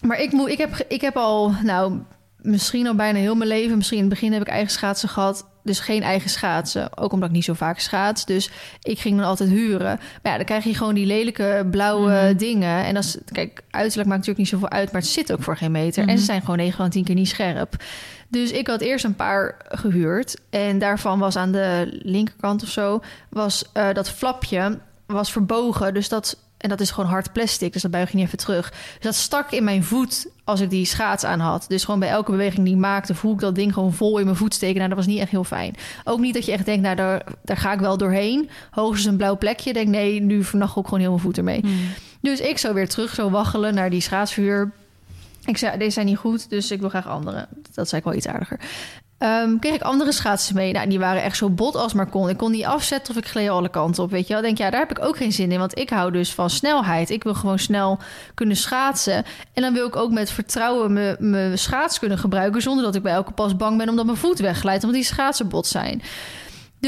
maar ik, moet, ik, heb, ik heb al, nou, misschien al bijna heel mijn leven. Misschien in het begin heb ik eigen schaatsen gehad. Dus geen eigen schaatsen. Ook omdat ik niet zo vaak schaats. Dus ik ging dan altijd huren. Maar ja, dan krijg je gewoon die lelijke blauwe mhm. dingen. En is, kijk, uiterlijk maakt natuurlijk niet zoveel uit. Maar het zit ook voor geen meter. En ze mhm. zijn gewoon 9 van 10 keer niet scherp. Dus ik had eerst een paar gehuurd. En daarvan was aan de linkerkant of zo... was uh, dat flapje was verbogen. Dus dat en dat is gewoon hard plastic, dus dat buig je niet even terug. Dus dat stak in mijn voet als ik die schaats aan had. Dus gewoon bij elke beweging die ik maakte, voel ik dat ding gewoon vol in mijn voet steken. Nou, dat was niet echt heel fijn. Ook niet dat je echt denkt, nou, daar, daar ga ik wel doorheen. Hoogstens een blauw plekje. Denk, nee, nu vannacht ook gewoon heel mijn voet ermee. Hmm. Dus ik zou weer terug zo waggelen naar die schaatsvuur. Ik zei, deze zijn niet goed, dus ik wil graag andere. Dat zei ik wel iets aardiger. Um, kreeg ik andere schaatsen mee. Nou, die waren echt zo bot als maar kon. Ik kon niet afzetten of ik gleed alle kanten op. Weet je wel? Denk ja, daar heb ik ook geen zin in. Want ik hou dus van snelheid. Ik wil gewoon snel kunnen schaatsen. En dan wil ik ook met vertrouwen mijn schaats kunnen gebruiken. Zonder dat ik bij elke pas bang ben omdat mijn voet wegglijdt. Omdat die schaatsen bot zijn.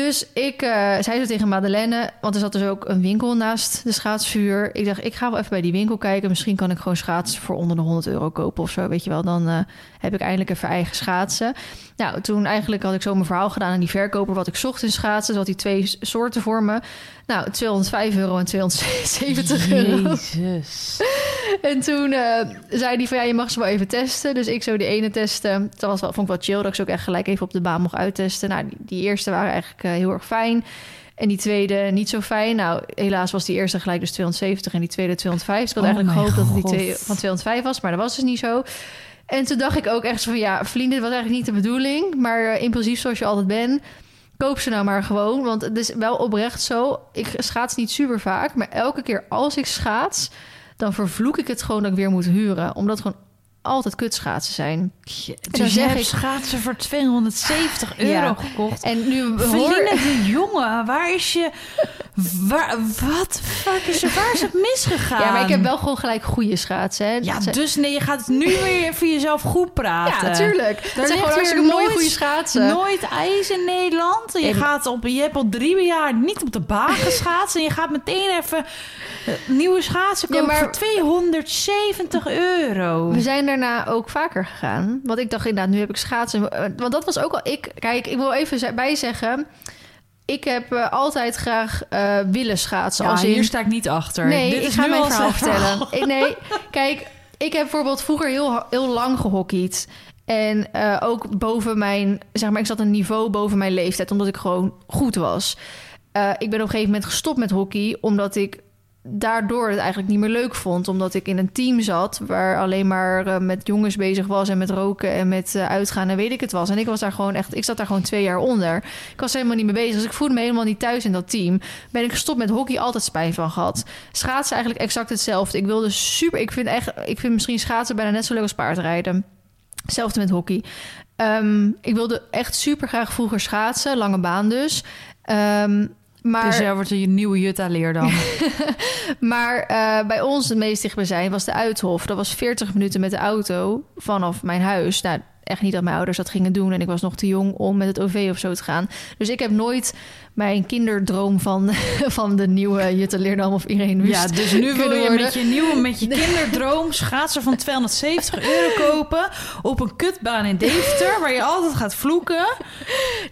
Dus ik uh, zei zo tegen Madeleine, want er zat dus ook een winkel naast de schaatsvuur. Ik dacht, ik ga wel even bij die winkel kijken. Misschien kan ik gewoon schaatsen voor onder de 100 euro kopen of zo. Weet je wel, dan uh, heb ik eindelijk even eigen schaatsen. Nou, toen eigenlijk had ik zo mijn verhaal gedaan aan die verkoper wat ik zocht in schaatsen. Zat die twee soorten voor me. Nou, 205 euro en 270 euro. Jezus. En toen uh, zei hij van ja, je mag ze wel even testen. Dus ik zo die ene testen. Dat was wel, vond ik wel chill dat ik ze ook echt gelijk even op de baan mocht uittesten. Nou, die, die eerste waren eigenlijk uh, heel erg fijn. En die tweede niet zo fijn. Nou, helaas was die eerste gelijk dus 270 en die tweede 205. Dus ik had oh eigenlijk gehoopt dat het die twee van 205 was, maar dat was dus niet zo. En toen dacht ik ook echt van ja, vrienden, dit was eigenlijk niet de bedoeling. Maar uh, impulsief zoals je altijd bent, koop ze nou maar gewoon. Want het is wel oprecht zo. Ik schaats niet super vaak, maar elke keer als ik schaats dan vervloek ik het gewoon dat ik weer moet huren. Omdat gewoon altijd kutschaatsen zijn. dus je hebt ik, schaatsen voor 270 euro gekocht. En nu hoor... de jongen, waar is je... Waar, wat fuck is er, waar is het misgegaan? Ja, maar ik heb wel gewoon gelijk goede schaatsen. Hè? Ja, dus nee, je gaat het nu weer voor jezelf goed praten. Ja, tuurlijk. Dat zijn gewoon hartstikke mooie goede schaatsen. Nooit ijs in Nederland. Je, gaat op, je hebt al drie jaar niet op de baan geschaatsen. en je gaat meteen even eh, nieuwe schaatsen kopen maar... voor 270 euro. We zijn daarna ook vaker gegaan. Want ik dacht inderdaad, nu heb ik schaatsen. Eh, want dat was ook al ik. Kijk, ik wil even bijzeggen. Ik heb uh, altijd graag uh, willen schaatsen. Ja, als hier sta ik niet achter. Nee, Dit ik ga mijn verhaal vertellen. Ik, nee, kijk, ik heb bijvoorbeeld vroeger heel, heel lang gehockeyd. En uh, ook boven mijn, zeg maar, ik zat een niveau boven mijn leeftijd, omdat ik gewoon goed was. Uh, ik ben op een gegeven moment gestopt met hockey, omdat ik daardoor het eigenlijk niet meer leuk vond. Omdat ik in een team zat waar alleen maar uh, met jongens bezig was en met roken en met uh, uitgaan en weet ik het was. En ik was daar gewoon echt, ik zat daar gewoon twee jaar onder. Ik was helemaal niet mee bezig. Dus ik voelde me helemaal niet thuis in dat team. Ben ik gestopt met hockey, altijd spijt van gehad. Schaatsen eigenlijk exact hetzelfde. Ik wilde super, ik vind echt, ik vind misschien schaatsen bijna net zo leuk als paardrijden. Hetzelfde met hockey. Um, ik wilde echt super graag vroeger schaatsen, lange baan dus. Um, maar, dus jij wordt een nieuwe Jutta leer dan. maar uh, bij ons het meest dichtbijzijn was de Uithof. Dat was 40 minuten met de auto vanaf mijn huis. Nou, echt niet dat mijn ouders dat gingen doen. En ik was nog te jong om met het OV of zo te gaan. Dus ik heb nooit mijn kinderdroom van, van de nieuwe Jutta Leerdam of Irene Wust. Ja, dus nu wil je met je nieuwe, met je kinderdroom schaatsen van 270 euro kopen op een kutbaan in Deventer, waar je altijd gaat vloeken.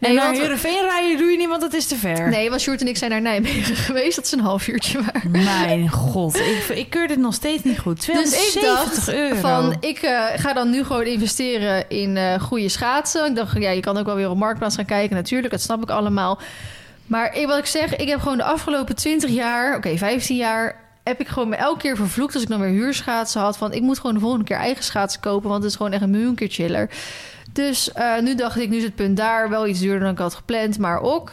Nee, en naar want... Heerenveen rijden doe je niet, want dat is te ver. Nee, want Sjoerd en ik zijn naar Nijmegen geweest. Dat is een half uurtje maar. Mijn god, ik, ik keur dit nog steeds niet goed. 270 dus ik euro. van, ik uh, ga dan nu gewoon investeren in uh, goede schaatsen. Ik dacht, ja, je kan ook wel weer op Marktplaats gaan kijken. Natuurlijk, dat snap ik allemaal. Maar wat ik zeg, ik heb gewoon de afgelopen 20 jaar, oké, 15 jaar, heb ik gewoon me elke keer vervloekt als ik dan weer huurschaatsen had. Van ik moet gewoon de volgende keer eigen schaatsen kopen, want het is gewoon echt een miljoen keer chiller. Dus uh, nu dacht ik, nu is het punt daar wel iets duurder dan ik had gepland, maar ook.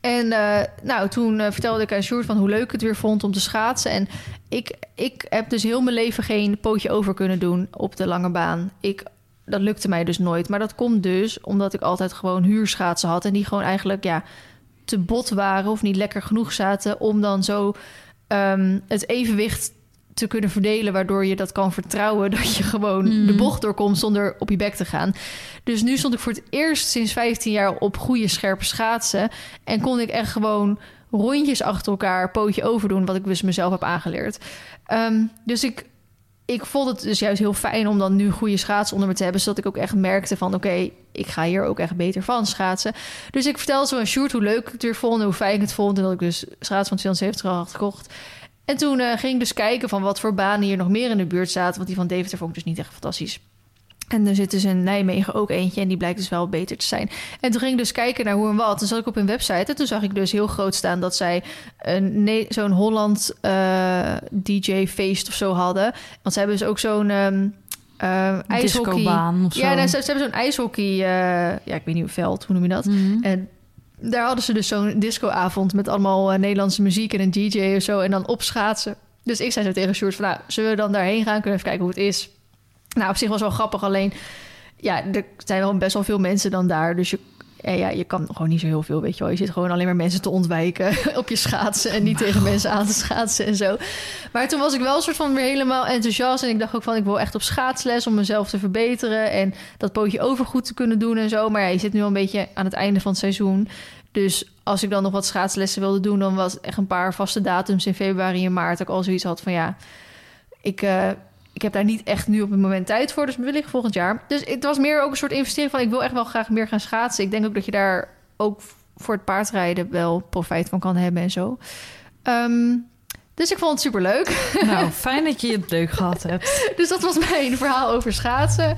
En uh, nou, toen vertelde ik aan Sjoerd van hoe leuk het weer vond om te schaatsen. En ik, ik heb dus heel mijn leven geen pootje over kunnen doen op de lange baan. Ik dat lukte mij dus nooit. Maar dat komt dus omdat ik altijd gewoon huurschaatsen had. En die gewoon eigenlijk ja, te bot waren of niet lekker genoeg zaten. Om dan zo ehm, het evenwicht te kunnen verdelen. Waardoor je dat kan vertrouwen dat je gewoon Mhm. de bocht doorkomt zonder op je bek te gaan. Dus nu stond ik voor het eerst sinds 15 jaar op goede scherpe schaatsen. En kon ik echt gewoon rondjes achter elkaar pootje overdoen. Wat ik dus mezelf heb aangeleerd. Ehm, dus ik, ik vond het dus juist heel fijn om dan nu goede schaatsen onder me te hebben. Zodat ik ook echt merkte van oké, ik ga hier ook echt beter van schaatsen. Dus ik vertelde zo aan Sjoerd hoe leuk ik het weer vond en hoe fijn ik het vond. En dat ik dus schaats van 270 had gekocht. En toen eh, ging ik dus kijken van wat voor banen hier nog meer in de buurt zaten. Want die van Deventer vond ik dus niet echt fantastisch. En er zit dus in Nijmegen ook eentje en die blijkt dus wel beter te zijn. En toen ging ik dus kijken naar hoe en wat. Toen zat ik op hun website en toen zag ik dus heel groot staan... dat zij een, nee, zo'n Holland eh, DJ-feest of zo hadden. Want ze hebben dus ook zo'n eh, ijshockey... Of zo. Ja, nee, ze, ze hebben zo'n ijshockey... eh, ja, ik weet niet hoe veld, hoe noem je dat? Mhm. En daar hadden ze dus zo'n discoavond met allemaal Nederlandse muziek en een DJ of zo. En dan op schaatsen. Dus ik zei zo tegen Sjoerd van, nou, zullen we dan daarheen gaan? Kunnen we even kijken hoe het is? Nou, op zich was wel grappig. Alleen, ja, er zijn wel best wel veel mensen dan daar. Dus je, ja, ja, je kan gewoon niet zo heel veel, weet je wel. Je zit gewoon alleen maar mensen te ontwijken op je schaatsen... en niet tegen mensen aan te schaatsen en zo. Maar toen was ik wel een soort van weer helemaal enthousiast. En ik dacht ook van, ik wil echt op schaatsles om mezelf te verbeteren... en dat pootje overgoed te kunnen doen en zo. Maar ja, je zit nu al een beetje aan het einde van het seizoen... Dus als ik dan nog wat schaatslessen wilde doen, dan was echt een paar vaste datums in februari en maart. Dat ik al zoiets had van ja, ik, eh, ik heb daar niet echt nu op het moment tijd voor. Dus wellicht volgend jaar. Dus het was meer ook een soort investering van ik wil echt wel graag meer gaan schaatsen. Ik denk ook dat je daar ook voor het paardrijden wel profijt van kan hebben en zo. Ehm, dus ik vond het super leuk. Nou, fijn dat je het leuk gehad hebt. Dus dat was mijn verhaal over schaatsen.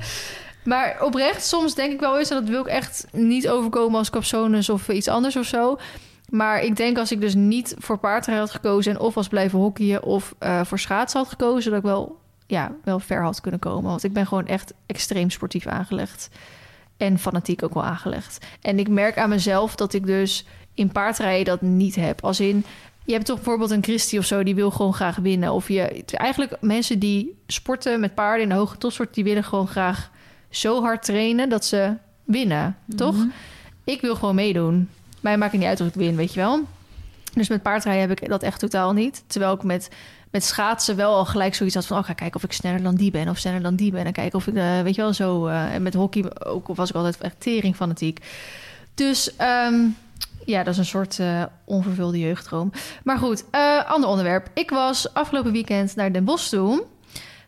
Maar oprecht, soms denk ik wel eens... en dat wil ik echt niet overkomen als capsones of iets anders of zo. Maar ik denk als ik dus niet voor paardrijden had gekozen... en of was blijven hockeyen of eh, voor schaatsen had gekozen... dat ik wel, ja, wel ver had kunnen komen. Want ik ben gewoon echt extreem sportief aangelegd. En fanatiek ook wel aangelegd. En ik merk aan mezelf dat ik dus in paardrijden dat niet heb. Als in, je hebt toch bijvoorbeeld een Christie of zo... die wil gewoon graag winnen. Of je, eigenlijk mensen die sporten met paarden in de hoge topsport... die willen gewoon graag zo hard trainen dat ze winnen, toch? Mhm. Ik wil gewoon meedoen. Mij maakt het niet uit of ik win, weet je wel. Dus met paardrijden heb ik dat echt totaal niet. Terwijl ik met, met schaatsen wel al gelijk zoiets had van... oh, ga kijken of ik sneller dan die ben of sneller dan die ben. En kijken of ik, eh, weet je wel, zo... eh, en met hockey ook was ik altijd echt tering fanatiek. Dus ehm, ja, dat is een soort eh, onvervulde jeugddroom. Maar goed, ander onderwerp. Ik was afgelopen weekend naar Den Bosch toe...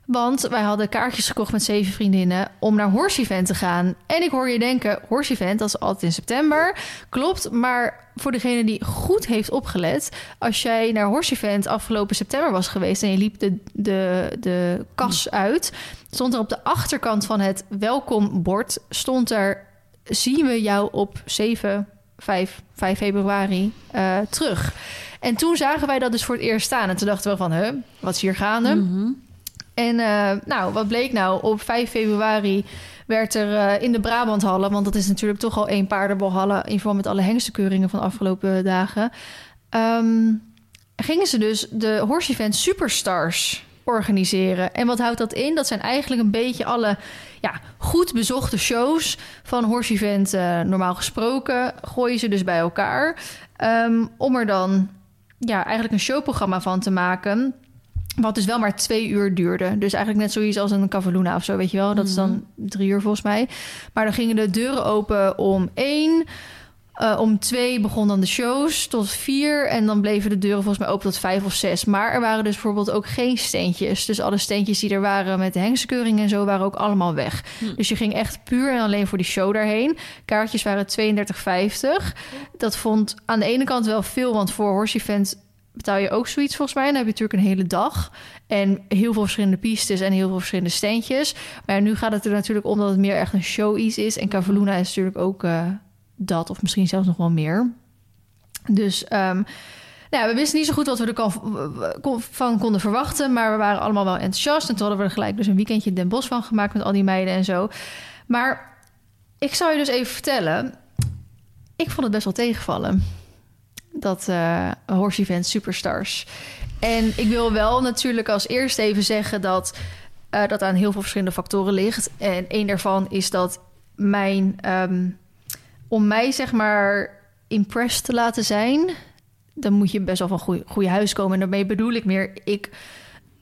Want wij hadden kaartjes gekocht met zeven vriendinnen om naar Horse Event te gaan. En ik hoor je denken, Horse Event, dat is altijd in september. Klopt, maar voor degene die goed heeft opgelet... als jij naar Horse Event afgelopen september was geweest... en je liep de, de, de kas uit... stond er op de achterkant van het welkombord... stond er, zien we jou op 7, 5, 5 februari eh, terug. En toen zagen wij dat dus voor het eerst staan. En toen dachten we van, huh, wat is hier gaande? Mhm. En eh, nou, wat bleek nou? Op 5 februari werd er eh, in de Brabanthallen... want dat is natuurlijk toch al één paardenbolhallen... in verband met alle hengstekeuringen van de afgelopen dagen... ehm, gingen ze dus de Horse Event Superstars organiseren. En wat houdt dat in? Dat zijn eigenlijk een beetje alle ja, goed bezochte shows van Horse Event... eh, normaal gesproken gooien ze dus bij elkaar... ehm, om er dan ja, eigenlijk een showprogramma van te maken... Wat dus wel maar twee uur duurde. Dus eigenlijk net zoiets als een Cavaluna of zo, weet je wel. Dat is dan drie uur volgens mij. Maar dan gingen de deuren open om één. Eh, om twee begon dan de shows tot vier. En dan bleven de deuren volgens mij open tot vijf of zes. Maar er waren dus bijvoorbeeld ook geen steentjes. Dus alle steentjes die er waren met de hengskeuring en zo... waren ook allemaal weg. Dus je ging echt puur en alleen voor die show daarheen. Kaartjes waren 32,50. Dat vond aan de ene kant wel veel... want voor Horse Event betaal je ook zoiets volgens mij. Dan heb je natuurlijk een hele dag. En heel veel verschillende pistes en heel veel verschillende standjes. Maar nu gaat het er natuurlijk om dat het meer echt een show iets is. En Cavaluna is natuurlijk ook eh, dat, of misschien zelfs nog wel meer. Dus ehm, nou, we wisten niet zo goed wat we er kan, kon- van konden verwachten. Maar we waren allemaal wel enthousiast. En toen hadden we er gelijk dus een weekendje in Den Bosch van gemaakt met al die meiden en zo. Maar ik zou je dus even vertellen. Ik vond het best wel tegenvallen. Dat eh Horse Event Superstars. En ik wil wel natuurlijk als eerste even zeggen dat eh, dat aan heel veel verschillende factoren ligt. En een daarvan is dat mijn, ehm, om mij zeg maar impressed te laten zijn, dan moet je best wel van goede huis komen. En daarmee bedoel ik meer, ik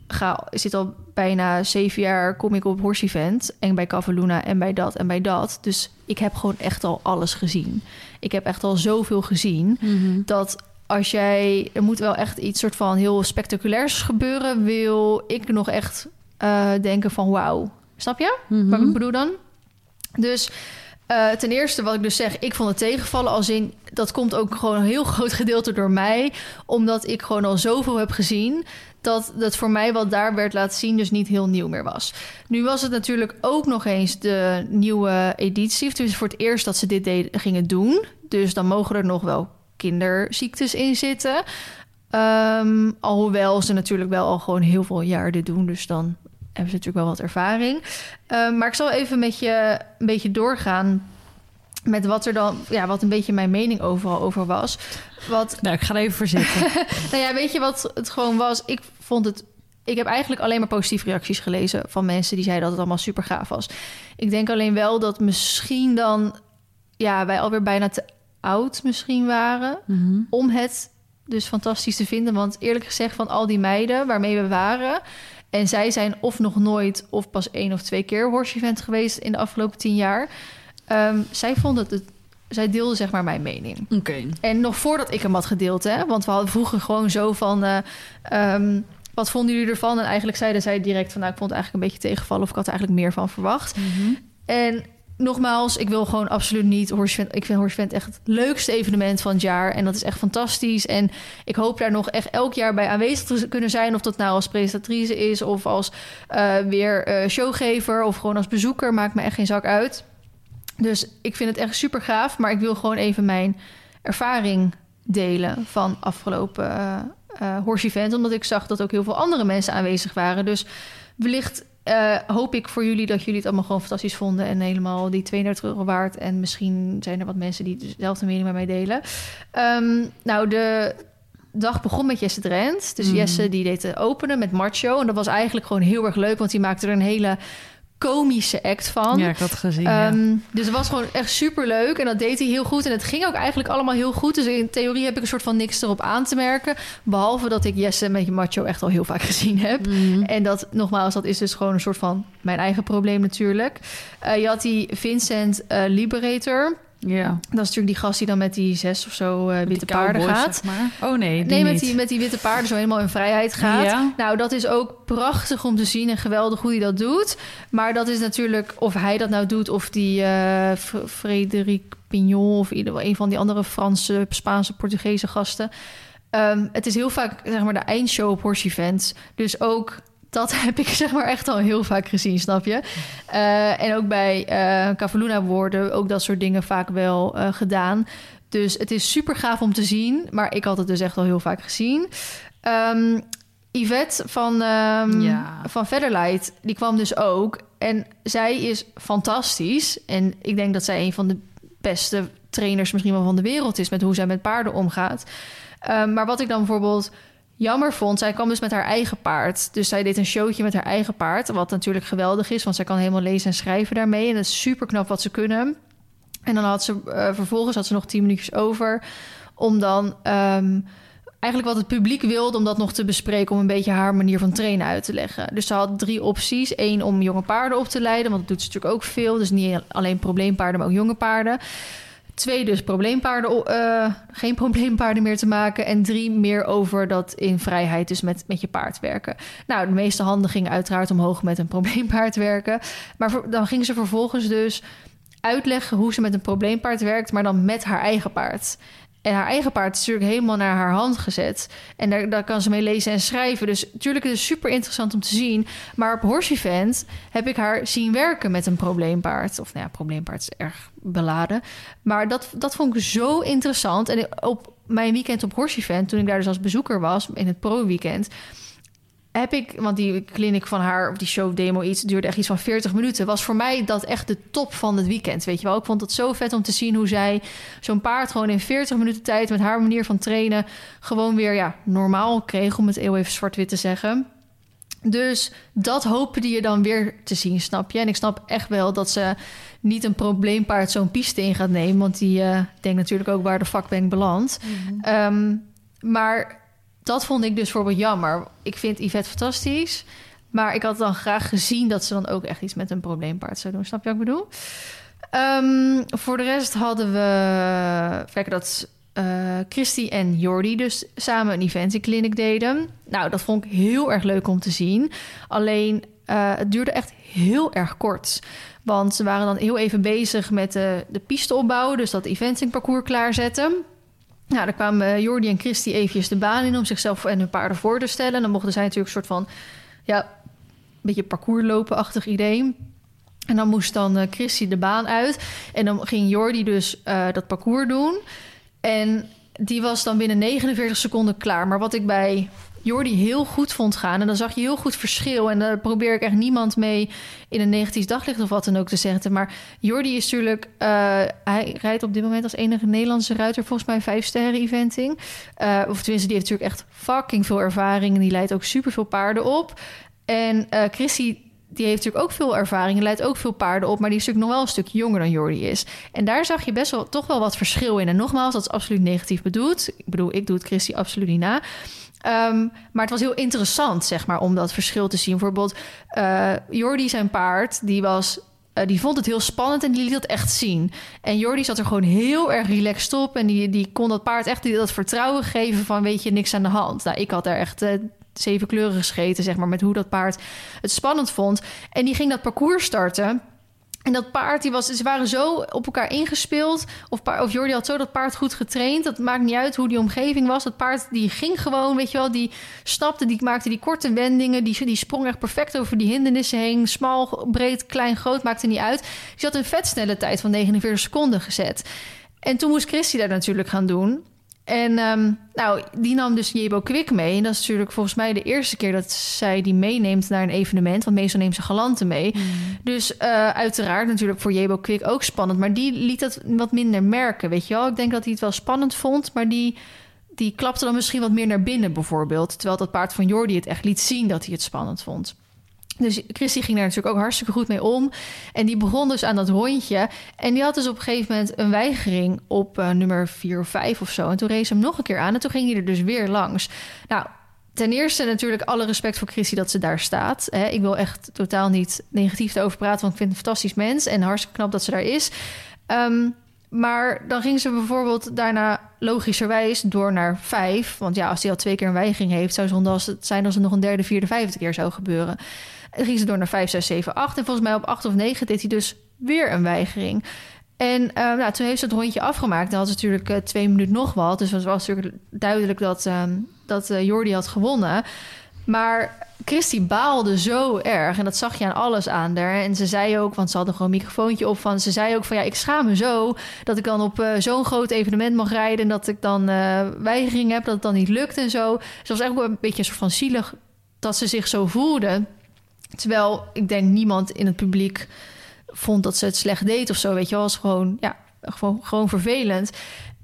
ga, zit al bijna zeven jaar, kom ik op Horse Event en bij Cavaluna en bij dat en bij dat. Dus ik heb gewoon echt al alles gezien. Ik heb echt al zoveel gezien Mhm. dat als jij, er moet wel echt iets soort van heel spectaculairs gebeuren, wil ik nog echt eh, denken van wauw. Snap je? Mhm. Wat ik bedoel dan? Dus eh, ten eerste wat ik dus zeg, ik vond het tegenvallen als in... dat komt ook gewoon een heel groot gedeelte door mij... omdat ik gewoon al zoveel heb gezien... dat dat voor mij wat daar werd laten zien dus niet heel nieuw meer was. Nu was het natuurlijk ook nog eens de nieuwe editie... dus voor het eerst dat ze dit gingen doen. Dus dan mogen er nog wel kinderziektes in zitten... Ehm, alhoewel ze natuurlijk wel al gewoon heel veel jaar dit doen. Dus dan hebben ze natuurlijk wel wat ervaring. Ehm, maar ik zal even met je een beetje doorgaan met wat er dan, ja, wat een beetje mijn mening overal over was. Wat, Nou, ik ga er even voor zitten. nou ja, weet je wat het gewoon was? Ik vond het. Ik heb eigenlijk alleen maar positieve reacties gelezen van mensen die zeiden dat het allemaal super gaaf was. Ik denk alleen wel dat misschien dan, ja, wij alweer bijna te oud misschien waren Mhm. om het dus fantastisch te vinden. Want eerlijk gezegd, van al die meiden waarmee we waren... en zij zijn of nog nooit of pas één of twee keer horse event geweest... in de afgelopen tien jaar. Ehm, zij vonden het... Zij deelden zeg maar mijn mening. Oké. En nog voordat ik hem had gedeeld, hè? Want we hadden vroeger gewoon zo van... eh, ehm, wat vonden jullie ervan? En eigenlijk zeiden zij direct van... nou, ik vond het eigenlijk een beetje tegenvallen... of ik had er eigenlijk meer van verwacht. Mhm. En nogmaals, ik wil gewoon absoluut niet Horsevent. Ik vind Horsevent echt het leukste evenement van het jaar. En dat is echt fantastisch. En ik hoop daar nog echt elk jaar bij aanwezig te kunnen zijn. Of dat nou als presentatrice is of als eh, weer eh, showgever of gewoon als bezoeker. Maakt me echt geen zak uit. Dus ik vind het echt super gaaf. Maar ik wil gewoon even mijn ervaring delen van afgelopen eh eh, Event. Omdat ik zag dat ook heel veel andere mensen aanwezig waren. Dus wellicht eh, hoop ik voor jullie dat jullie het allemaal gewoon fantastisch vonden. En helemaal die 32 euro waard. En misschien zijn er wat mensen die dezelfde mening met mij delen. Ehm, nou, de dag begon met Jesse Drent. Dus Mhm. Jesse die deed de openen met Macho. En dat was eigenlijk gewoon heel erg leuk. Want die maakte er een hele komische act van. Ja, ik had gezien. ja. Ehm, Dus het was gewoon echt super leuk en dat deed hij heel goed. En het ging ook eigenlijk allemaal heel goed. Dus in theorie heb ik een soort van niks erop aan te merken. Behalve dat ik Jesse met je macho echt al heel vaak gezien heb. Mhm. En dat, nogmaals, dat is dus gewoon een soort van mijn eigen probleem natuurlijk. Eh, je had die Vincent eh, Liberator. Ja. Dat is natuurlijk die gast die dan met die zes of zo eh, witte paarden cowboys, gaat. zeg maar. Oh nee, die Nee, met niet. die, met die witte paarden zo helemaal in vrijheid gaat. Ja. Nou, dat is ook prachtig om te zien en geweldig hoe hij dat doet. Maar dat is natuurlijk, of hij dat nou doet, of die Frédéric Pignon... of ieder, een van die andere Franse, Spaanse, Portugese gasten. Ehm, het is heel vaak zeg maar de eindshow op horse events. Dus ook dat heb ik zeg maar echt al heel vaak gezien, snap je? Eh, en ook bij eh Cavaluna worden ook dat soort dingen vaak wel eh, gedaan. Dus het is super gaaf om te zien. Maar ik had het dus echt al heel vaak gezien. Ehm, Yvette van, Ja. van Featherlight, die kwam dus ook. En zij is fantastisch. En ik denk dat zij een van de beste trainers misschien wel van de wereld is... met hoe zij met paarden omgaat. Ehm, maar wat ik dan bijvoorbeeld jammer vond... zij kwam dus met haar eigen paard. Dus zij deed een showtje met haar eigen paard. Wat natuurlijk geweldig is, want zij kan helemaal lezen en schrijven daarmee. En dat is super knap wat ze kunnen. En dan had ze eh, vervolgens had ze nog tien minuutjes over... om dan... ehm, eigenlijk wat het publiek wilde om dat nog te bespreken... om een beetje haar manier van trainen uit te leggen. Dus ze had drie opties. Eén, om jonge paarden op te leiden, want dat doet ze natuurlijk ook veel. Dus niet alleen probleempaarden, maar ook jonge paarden. Twee, dus probleempaarden, eh, geen probleempaarden meer te maken. En drie, meer over dat in vrijheid, dus met, met je paard werken. Nou, de meeste handen gingen uiteraard omhoog met een probleempaard werken. Maar dan ging ze vervolgens dus uitleggen hoe ze met een probleempaard werkt, maar dan met haar eigen paard. En haar eigen paard is natuurlijk helemaal naar haar hand gezet. En daar, daar kan ze mee lezen en schrijven. Dus natuurlijk is het super interessant om te zien. Maar op Horse Event heb ik haar zien werken met een probleempaard. Of nou ja, probleempaard is erg beladen. Maar dat, dat vond ik zo interessant. En op mijn weekend op Horse Event, toen ik daar dus als bezoeker was... in het pro-weekend heb ik, want die clinic van haar, of die show demo iets, duurde echt iets van 40 minuten. Was voor mij dat echt de top van het weekend. Weet je wel, ik vond het zo vet om te zien hoe zij zo'n paard gewoon in 40 minuten tijd met haar manier van trainen gewoon weer ja, normaal kreeg, om het heel even zwart-wit te zeggen. Dus dat hoopte je dan weer te zien, snap je? En ik snap echt wel dat ze niet een probleempaard zo'n piste in gaat nemen. Want die uh, denkt natuurlijk ook waar de fuck ben ik beland. Mhm. Ehm, maar dat vond ik dus bijvoorbeeld jammer. Ik vind Yvette fantastisch. Maar ik had dan graag gezien dat ze dan ook echt iets met een probleempaard zou doen. Snap je wat ik bedoel? Ehm, voor de rest hadden we... Kijk, dat uh, Christy en Jordi dus samen een eventenkliniek deden. Nou, dat vond ik heel erg leuk om te zien. Alleen, uh, het duurde echt heel erg kort. Want ze waren dan heel even bezig met de, piste opbouwen... dus dat eventingparcours klaarzetten... Nou, dan kwamen Jordi en Christy eventjes de baan in om zichzelf en hun paarden voor te stellen. En dan mochten zij natuurlijk een soort van, ja, een beetje parcourslopen-achtig idee. En dan moest dan Christy de baan uit. En dan ging Jordi dus dat parcours doen. En die was dan binnen 49 seconden klaar. Maar wat ik bij Jordi heel goed vond gaan. En dan zag je heel goed verschil. En daar probeer ik echt niemand mee in een negatief daglicht of wat dan ook te zetten. Maar Jordi is natuurlijk... Uh, hij rijdt op dit moment als enige Nederlandse ruiter... volgens mij vijf sterren eventing. Uh, of tenminste, die heeft natuurlijk echt fucking veel ervaring. En die leidt ook super veel paarden op. En uh, Chrissy die heeft natuurlijk ook veel ervaring leidt ook veel paarden op, maar die is natuurlijk nog wel een stuk jonger dan Jordi is. En daar zag je best wel toch wel wat verschil in. En nogmaals, dat is absoluut negatief bedoeld. Ik bedoel, ik doe het Christy absoluut niet na. Um, maar het was heel interessant, zeg maar, om dat verschil te zien. Bijvoorbeeld, uh, Jordi, zijn paard, die was uh, die vond het heel spannend en die liet dat echt zien. En Jordi zat er gewoon heel erg relaxed op. En die, die kon dat paard echt dat vertrouwen geven van weet je, niks aan de hand. Nou, ik had daar echt uh, zeven kleuren gescheten, zeg maar, met hoe dat paard het spannend vond. En die ging dat parcours starten. En dat paard, die was, ze waren zo op elkaar ingespeeld. Of, of Jordi had zo dat paard goed getraind. Dat maakt niet uit hoe die omgeving was. Dat paard die ging gewoon, weet je wel. Die snapte, die maakte die korte wendingen. Die, die sprong echt perfect over die hindernissen heen. Smal, breed, klein, groot, maakte niet uit. Die had een vetsnelle tijd van 49 seconden gezet. En toen moest Christy dat natuurlijk gaan doen. En um, nou, die nam dus Jebo Kwik mee. En dat is natuurlijk volgens mij de eerste keer dat zij die meeneemt naar een evenement. Want meestal neemt ze galanten mee. Mm. Dus uh, uiteraard natuurlijk voor Jebo Kwik ook spannend. Maar die liet dat wat minder merken, weet je wel. Ik denk dat hij het wel spannend vond, maar die, die klapte dan misschien wat meer naar binnen bijvoorbeeld. Terwijl dat paard van Jordi het echt liet zien dat hij het spannend vond. Dus Christy ging daar natuurlijk ook hartstikke goed mee om. En die begon dus aan dat rondje. En die had dus op een gegeven moment een weigering op uh, nummer 4 of 5 of zo. En toen race hem nog een keer aan en toen ging hij er dus weer langs. Nou, ten eerste natuurlijk alle respect voor Christy dat ze daar staat. Hè. Ik wil echt totaal niet negatief erover praten, want ik vind het een fantastisch mens. En hartstikke knap dat ze daar is. Um, maar dan ging ze bijvoorbeeld daarna logischerwijs door naar vijf. Want ja, als hij al twee keer een weigering heeft, zou zonde als het zijn als het nog een derde, vierde, vijfde keer zou gebeuren. En ging ze door naar 5, 6, 7, 8. En volgens mij op 8 of 9 deed hij dus weer een weigering. En uh, nou, toen heeft ze het rondje afgemaakt. Dan had ze natuurlijk uh, twee minuten nog wat. Dus het was natuurlijk duidelijk dat, uh, dat uh, Jordi had gewonnen. Maar Christy baalde zo erg. En dat zag je aan alles aan daar. En ze zei ook, want ze hadden gewoon een microfoontje op van... ze zei ook van ja, ik schaam me zo... dat ik dan op zo'n groot evenement mag rijden... en dat ik dan uh, weigering heb, dat het dan niet lukt en zo. Ze was eigenlijk een beetje een soort van zielig dat ze zich zo voelde... Terwijl ik denk niemand in het publiek vond dat ze het slecht deed of zo. Weet je wel, was gewoon, ja, gewoon, gewoon vervelend.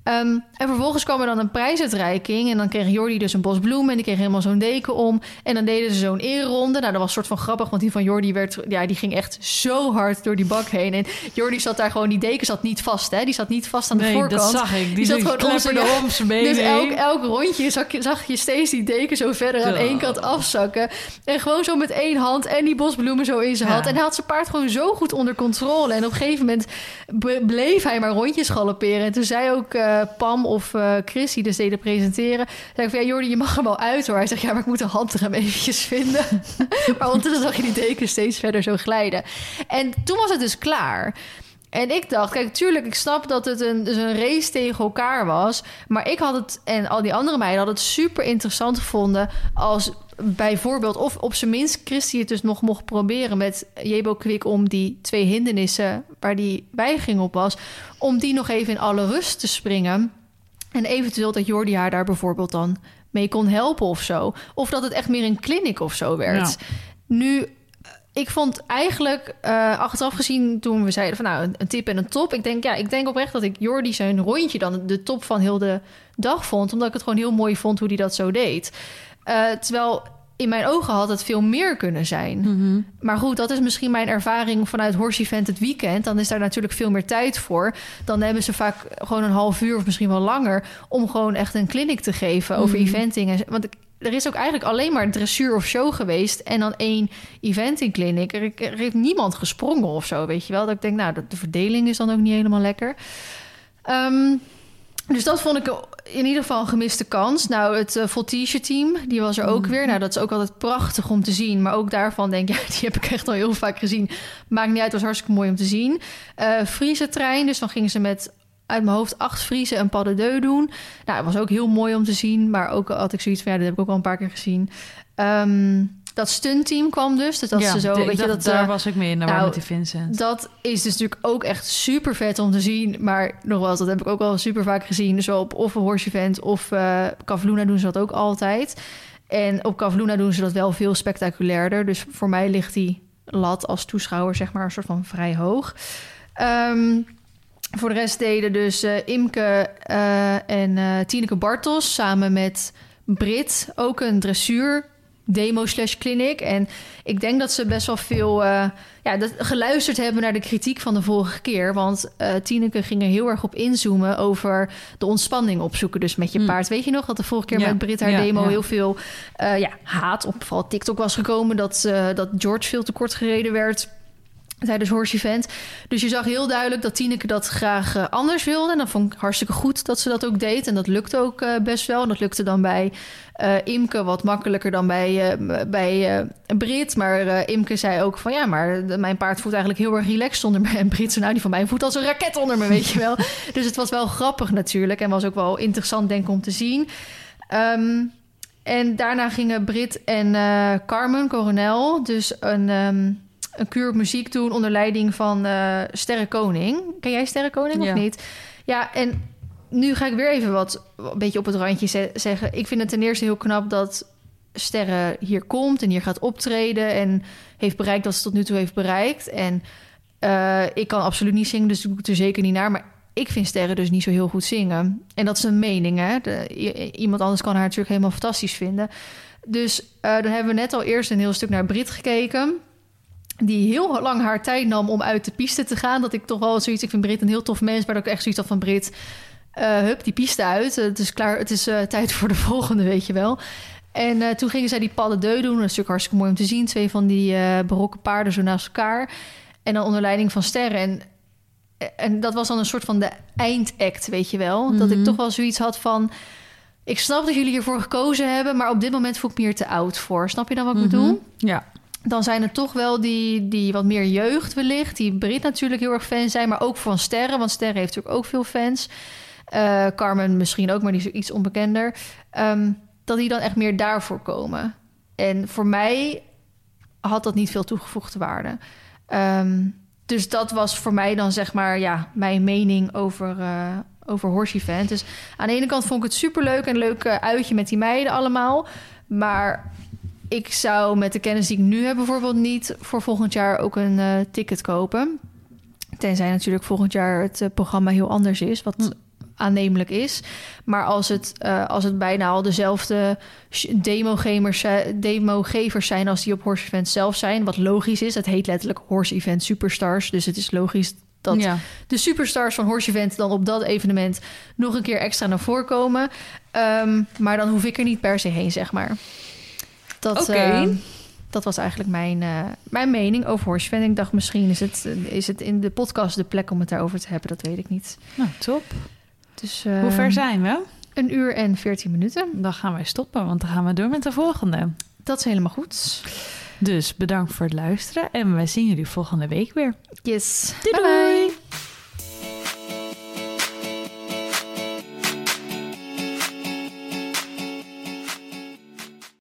Um, en vervolgens kwam er dan een prijsuitreiking. En dan kreeg Jordi dus een bos bloemen. En die kreeg helemaal zo'n deken om. En dan deden ze zo'n ereronde. Nou, dat was soort van grappig. Want die van Jordi werd... Ja, die ging echt zo hard door die bak heen. En Jordi zat daar gewoon... Die deken zat niet vast, hè. Die zat niet vast aan de nee, voorkant. dat zag ik. Die, die zat gewoon zijn om zijn benen Dus elk, elk rondje zag je, zag je steeds die deken zo verder aan één kant afzakken. En gewoon zo met één hand en die bosbloemen zo in zijn hand. En hij had zijn paard gewoon zo goed onder controle. En op een gegeven moment bleef hij maar rondjes galopperen. En toen zei ook... Uh, Pam of uh, Chris, die dus deden presenteren. zei ik van, ja, Jordi, je mag er wel uit hoor. Hij zegt, ja, maar ik moet de handrem eventjes vinden. maar ondertussen zag je die deken steeds verder zo glijden. En toen was het dus klaar. En ik dacht, kijk, tuurlijk, ik snap dat het een, dus een race tegen elkaar was. Maar ik had het, en al die andere meiden hadden het super interessant gevonden als bijvoorbeeld, of op zijn minst Christy het dus nog mocht proberen met Jebo Kwik om die twee hindernissen waar die weigering op was, om die nog even in alle rust te springen. En eventueel dat Jordi haar daar bijvoorbeeld dan mee kon helpen of zo. Of dat het echt meer een clinic of zo werd. Ja. Nu, ik vond eigenlijk, uh, achteraf gezien, toen we zeiden van nou, een tip en een top. Ik denk, ja, ik denk oprecht dat ik Jordi zijn rondje dan de top van heel de dag vond. Omdat ik het gewoon heel mooi vond hoe hij dat zo deed. Uh, terwijl in mijn ogen had het veel meer kunnen zijn. Mhm. Maar goed, dat is misschien mijn ervaring vanuit Horse Event het weekend. Dan is daar natuurlijk veel meer tijd voor. Dan hebben ze vaak gewoon een half uur of misschien wel langer... om gewoon echt een clinic te geven over Mhm. eventing. En- Want ik- er is ook eigenlijk alleen maar dressuur of show geweest... en dan één eventing clinic. Er, er heeft niemand gesprongen of zo, weet je wel. Dat ik denk, nou, de, de verdeling is dan ook niet helemaal lekker. Ehm, dus dat vond ik in ieder geval een gemiste kans. Nou, het uh, Voltige team, die was er ook Mhm. weer. Nou, dat is ook altijd prachtig om te zien. Maar ook daarvan denk ik, ja, die heb ik echt al heel vaak gezien. Maakt niet uit, het was hartstikke mooi om te zien. Eh Friese trein, dus dan gingen ze met uit mijn hoofd acht Friese en pas de deux doen. Nou, het was ook heel mooi om te zien. Maar ook had ik zoiets van, ja, dat heb ik ook al een paar keer gezien. Ehm, dat stuntteam kwam dus. Dus dat ja, ze zo, de- weet ik je, dat... daar eh, was ik mee in de nou, met die Vincent. dat is dus natuurlijk ook echt super vet om te zien. Maar nogmaals, dat heb ik ook al super vaak gezien. Dus wel op of een horse event of Kavluna doen ze dat ook altijd. En op Kavluna doen ze dat wel veel spectaculairder. Dus voor mij ligt die lat als toeschouwer zeg maar een soort van vrij hoog. Ehm, voor de rest deden dus eh, Imke en Tineke Bartels samen met Brit ook een dressuur demo slash clinic. En ik denk dat ze best wel veel eh, ja, dat, geluisterd hebben naar de kritiek van de vorige keer. Want eh Tineke ging er heel erg op inzoomen over de ontspanning opzoeken. Dus met je Hmm. paard. Weet je nog dat de vorige keer Ja, met Brit haar ja, demo ja. heel veel eh, ja, haat op vooral TikTok was gekomen. Dat, dat George veel te kort gereden werd tijdens Horse Event. Dus je zag heel duidelijk dat Tineke dat graag eh, anders wilde. En dat vond ik hartstikke goed dat ze dat ook deed. En dat lukte ook eh, best wel. En dat lukte dan bij eh, Imke wat makkelijker dan bij, bij Brit. Maar Imke zei ook van ja, maar mijn paard voelt eigenlijk heel erg relaxed onder me. En Brit zei nou, die van mij voelt als een raket onder me, weet je wel. dus het was wel grappig natuurlijk. En was ook wel interessant denk ik om te zien. Ehm, en daarna gingen Brit en Carmen Coronel dus een... ehm, een kuur op muziek doen onder leiding van eh Sterre Koning. Ken jij Sterre Koning Ja. of niet? Ja, en nu ga ik weer even wat een beetje op het randje ze- zeggen. Ik vind het ten eerste heel knap dat Sterre hier komt en hier gaat optreden en heeft bereikt wat ze tot nu toe heeft bereikt. En eh, ik kan absoluut niet zingen, dus ik doe het er zeker niet naar. Maar ik vind Sterre dus niet zo heel goed zingen. En dat is een mening, hè? De- iemand anders kan haar natuurlijk helemaal fantastisch vinden. Dus eh, dan hebben we net al eerst een heel stuk naar Brit gekeken die heel lang haar tijd nam om uit de piste te gaan. Dat ik toch wel zoiets... Ik vind Brit een heel tof mens, maar dat ik echt zoiets had van Brit... eh, hup, die piste uit. het is klaar, het is eh, tijd voor de volgende, weet je wel. En eh, toen gingen zij die padden deu doen. Dat is natuurlijk hartstikke mooi om te zien. Twee van die eh barokke paarden zo naast elkaar. En dan onder leiding van sterren. En, en dat was dan een soort van de eindact, weet je wel. Dat ik Mhm. toch wel zoiets had van... Ik snap dat jullie hiervoor gekozen hebben... maar op dit moment voel ik me hier te oud voor. Snap je dan wat ik Mhm. bedoel? Ja. Dan zijn er toch wel die, die wat meer jeugd wellicht. Die Brit natuurlijk heel erg fan zijn, maar ook van Sterren. Want Sterren heeft natuurlijk ook veel fans. Eh, Carmen misschien ook, maar die is iets onbekender. Ehm, dat die dan echt meer daarvoor komen. En voor mij had dat niet veel toegevoegde waarde. Ehm, dus dat was voor mij dan zeg maar ja, mijn mening over, eh over Horse Event. Dus aan de ene kant vond ik het superleuk en leuk eh, uitje met die meiden allemaal. Maar ik zou met de kennis die ik nu heb bijvoorbeeld niet voor volgend jaar ook een eh, ticket kopen. Tenzij natuurlijk volgend jaar het eh, programma heel anders is, wat Hm. aannemelijk is. Maar als het, eh, als het bijna al dezelfde demogevers, demogevers zijn als die op Horse Event zelf zijn, wat logisch is. Het heet letterlijk Horse Event Superstars, dus het is logisch dat ja. de superstars van Horse Event dan op dat evenement nog een keer extra naar voren komen. Ehm, maar dan hoef ik er niet per se heen, zeg maar. Dat, Oké. ehm, dat was eigenlijk mijn, eh, mijn mening over Horse. Ik dacht, misschien is het, is het in de podcast de plek om het daarover te hebben. Dat weet ik niet. Nou, top. Dus, Hoe ehm, ver zijn we? Een uur en veertien minuten. Dan gaan wij stoppen, want dan gaan we door met de volgende. Dat is helemaal goed. Dus bedankt voor het luisteren en wij zien jullie volgende week weer. Yes. Doei Bye bye. doei!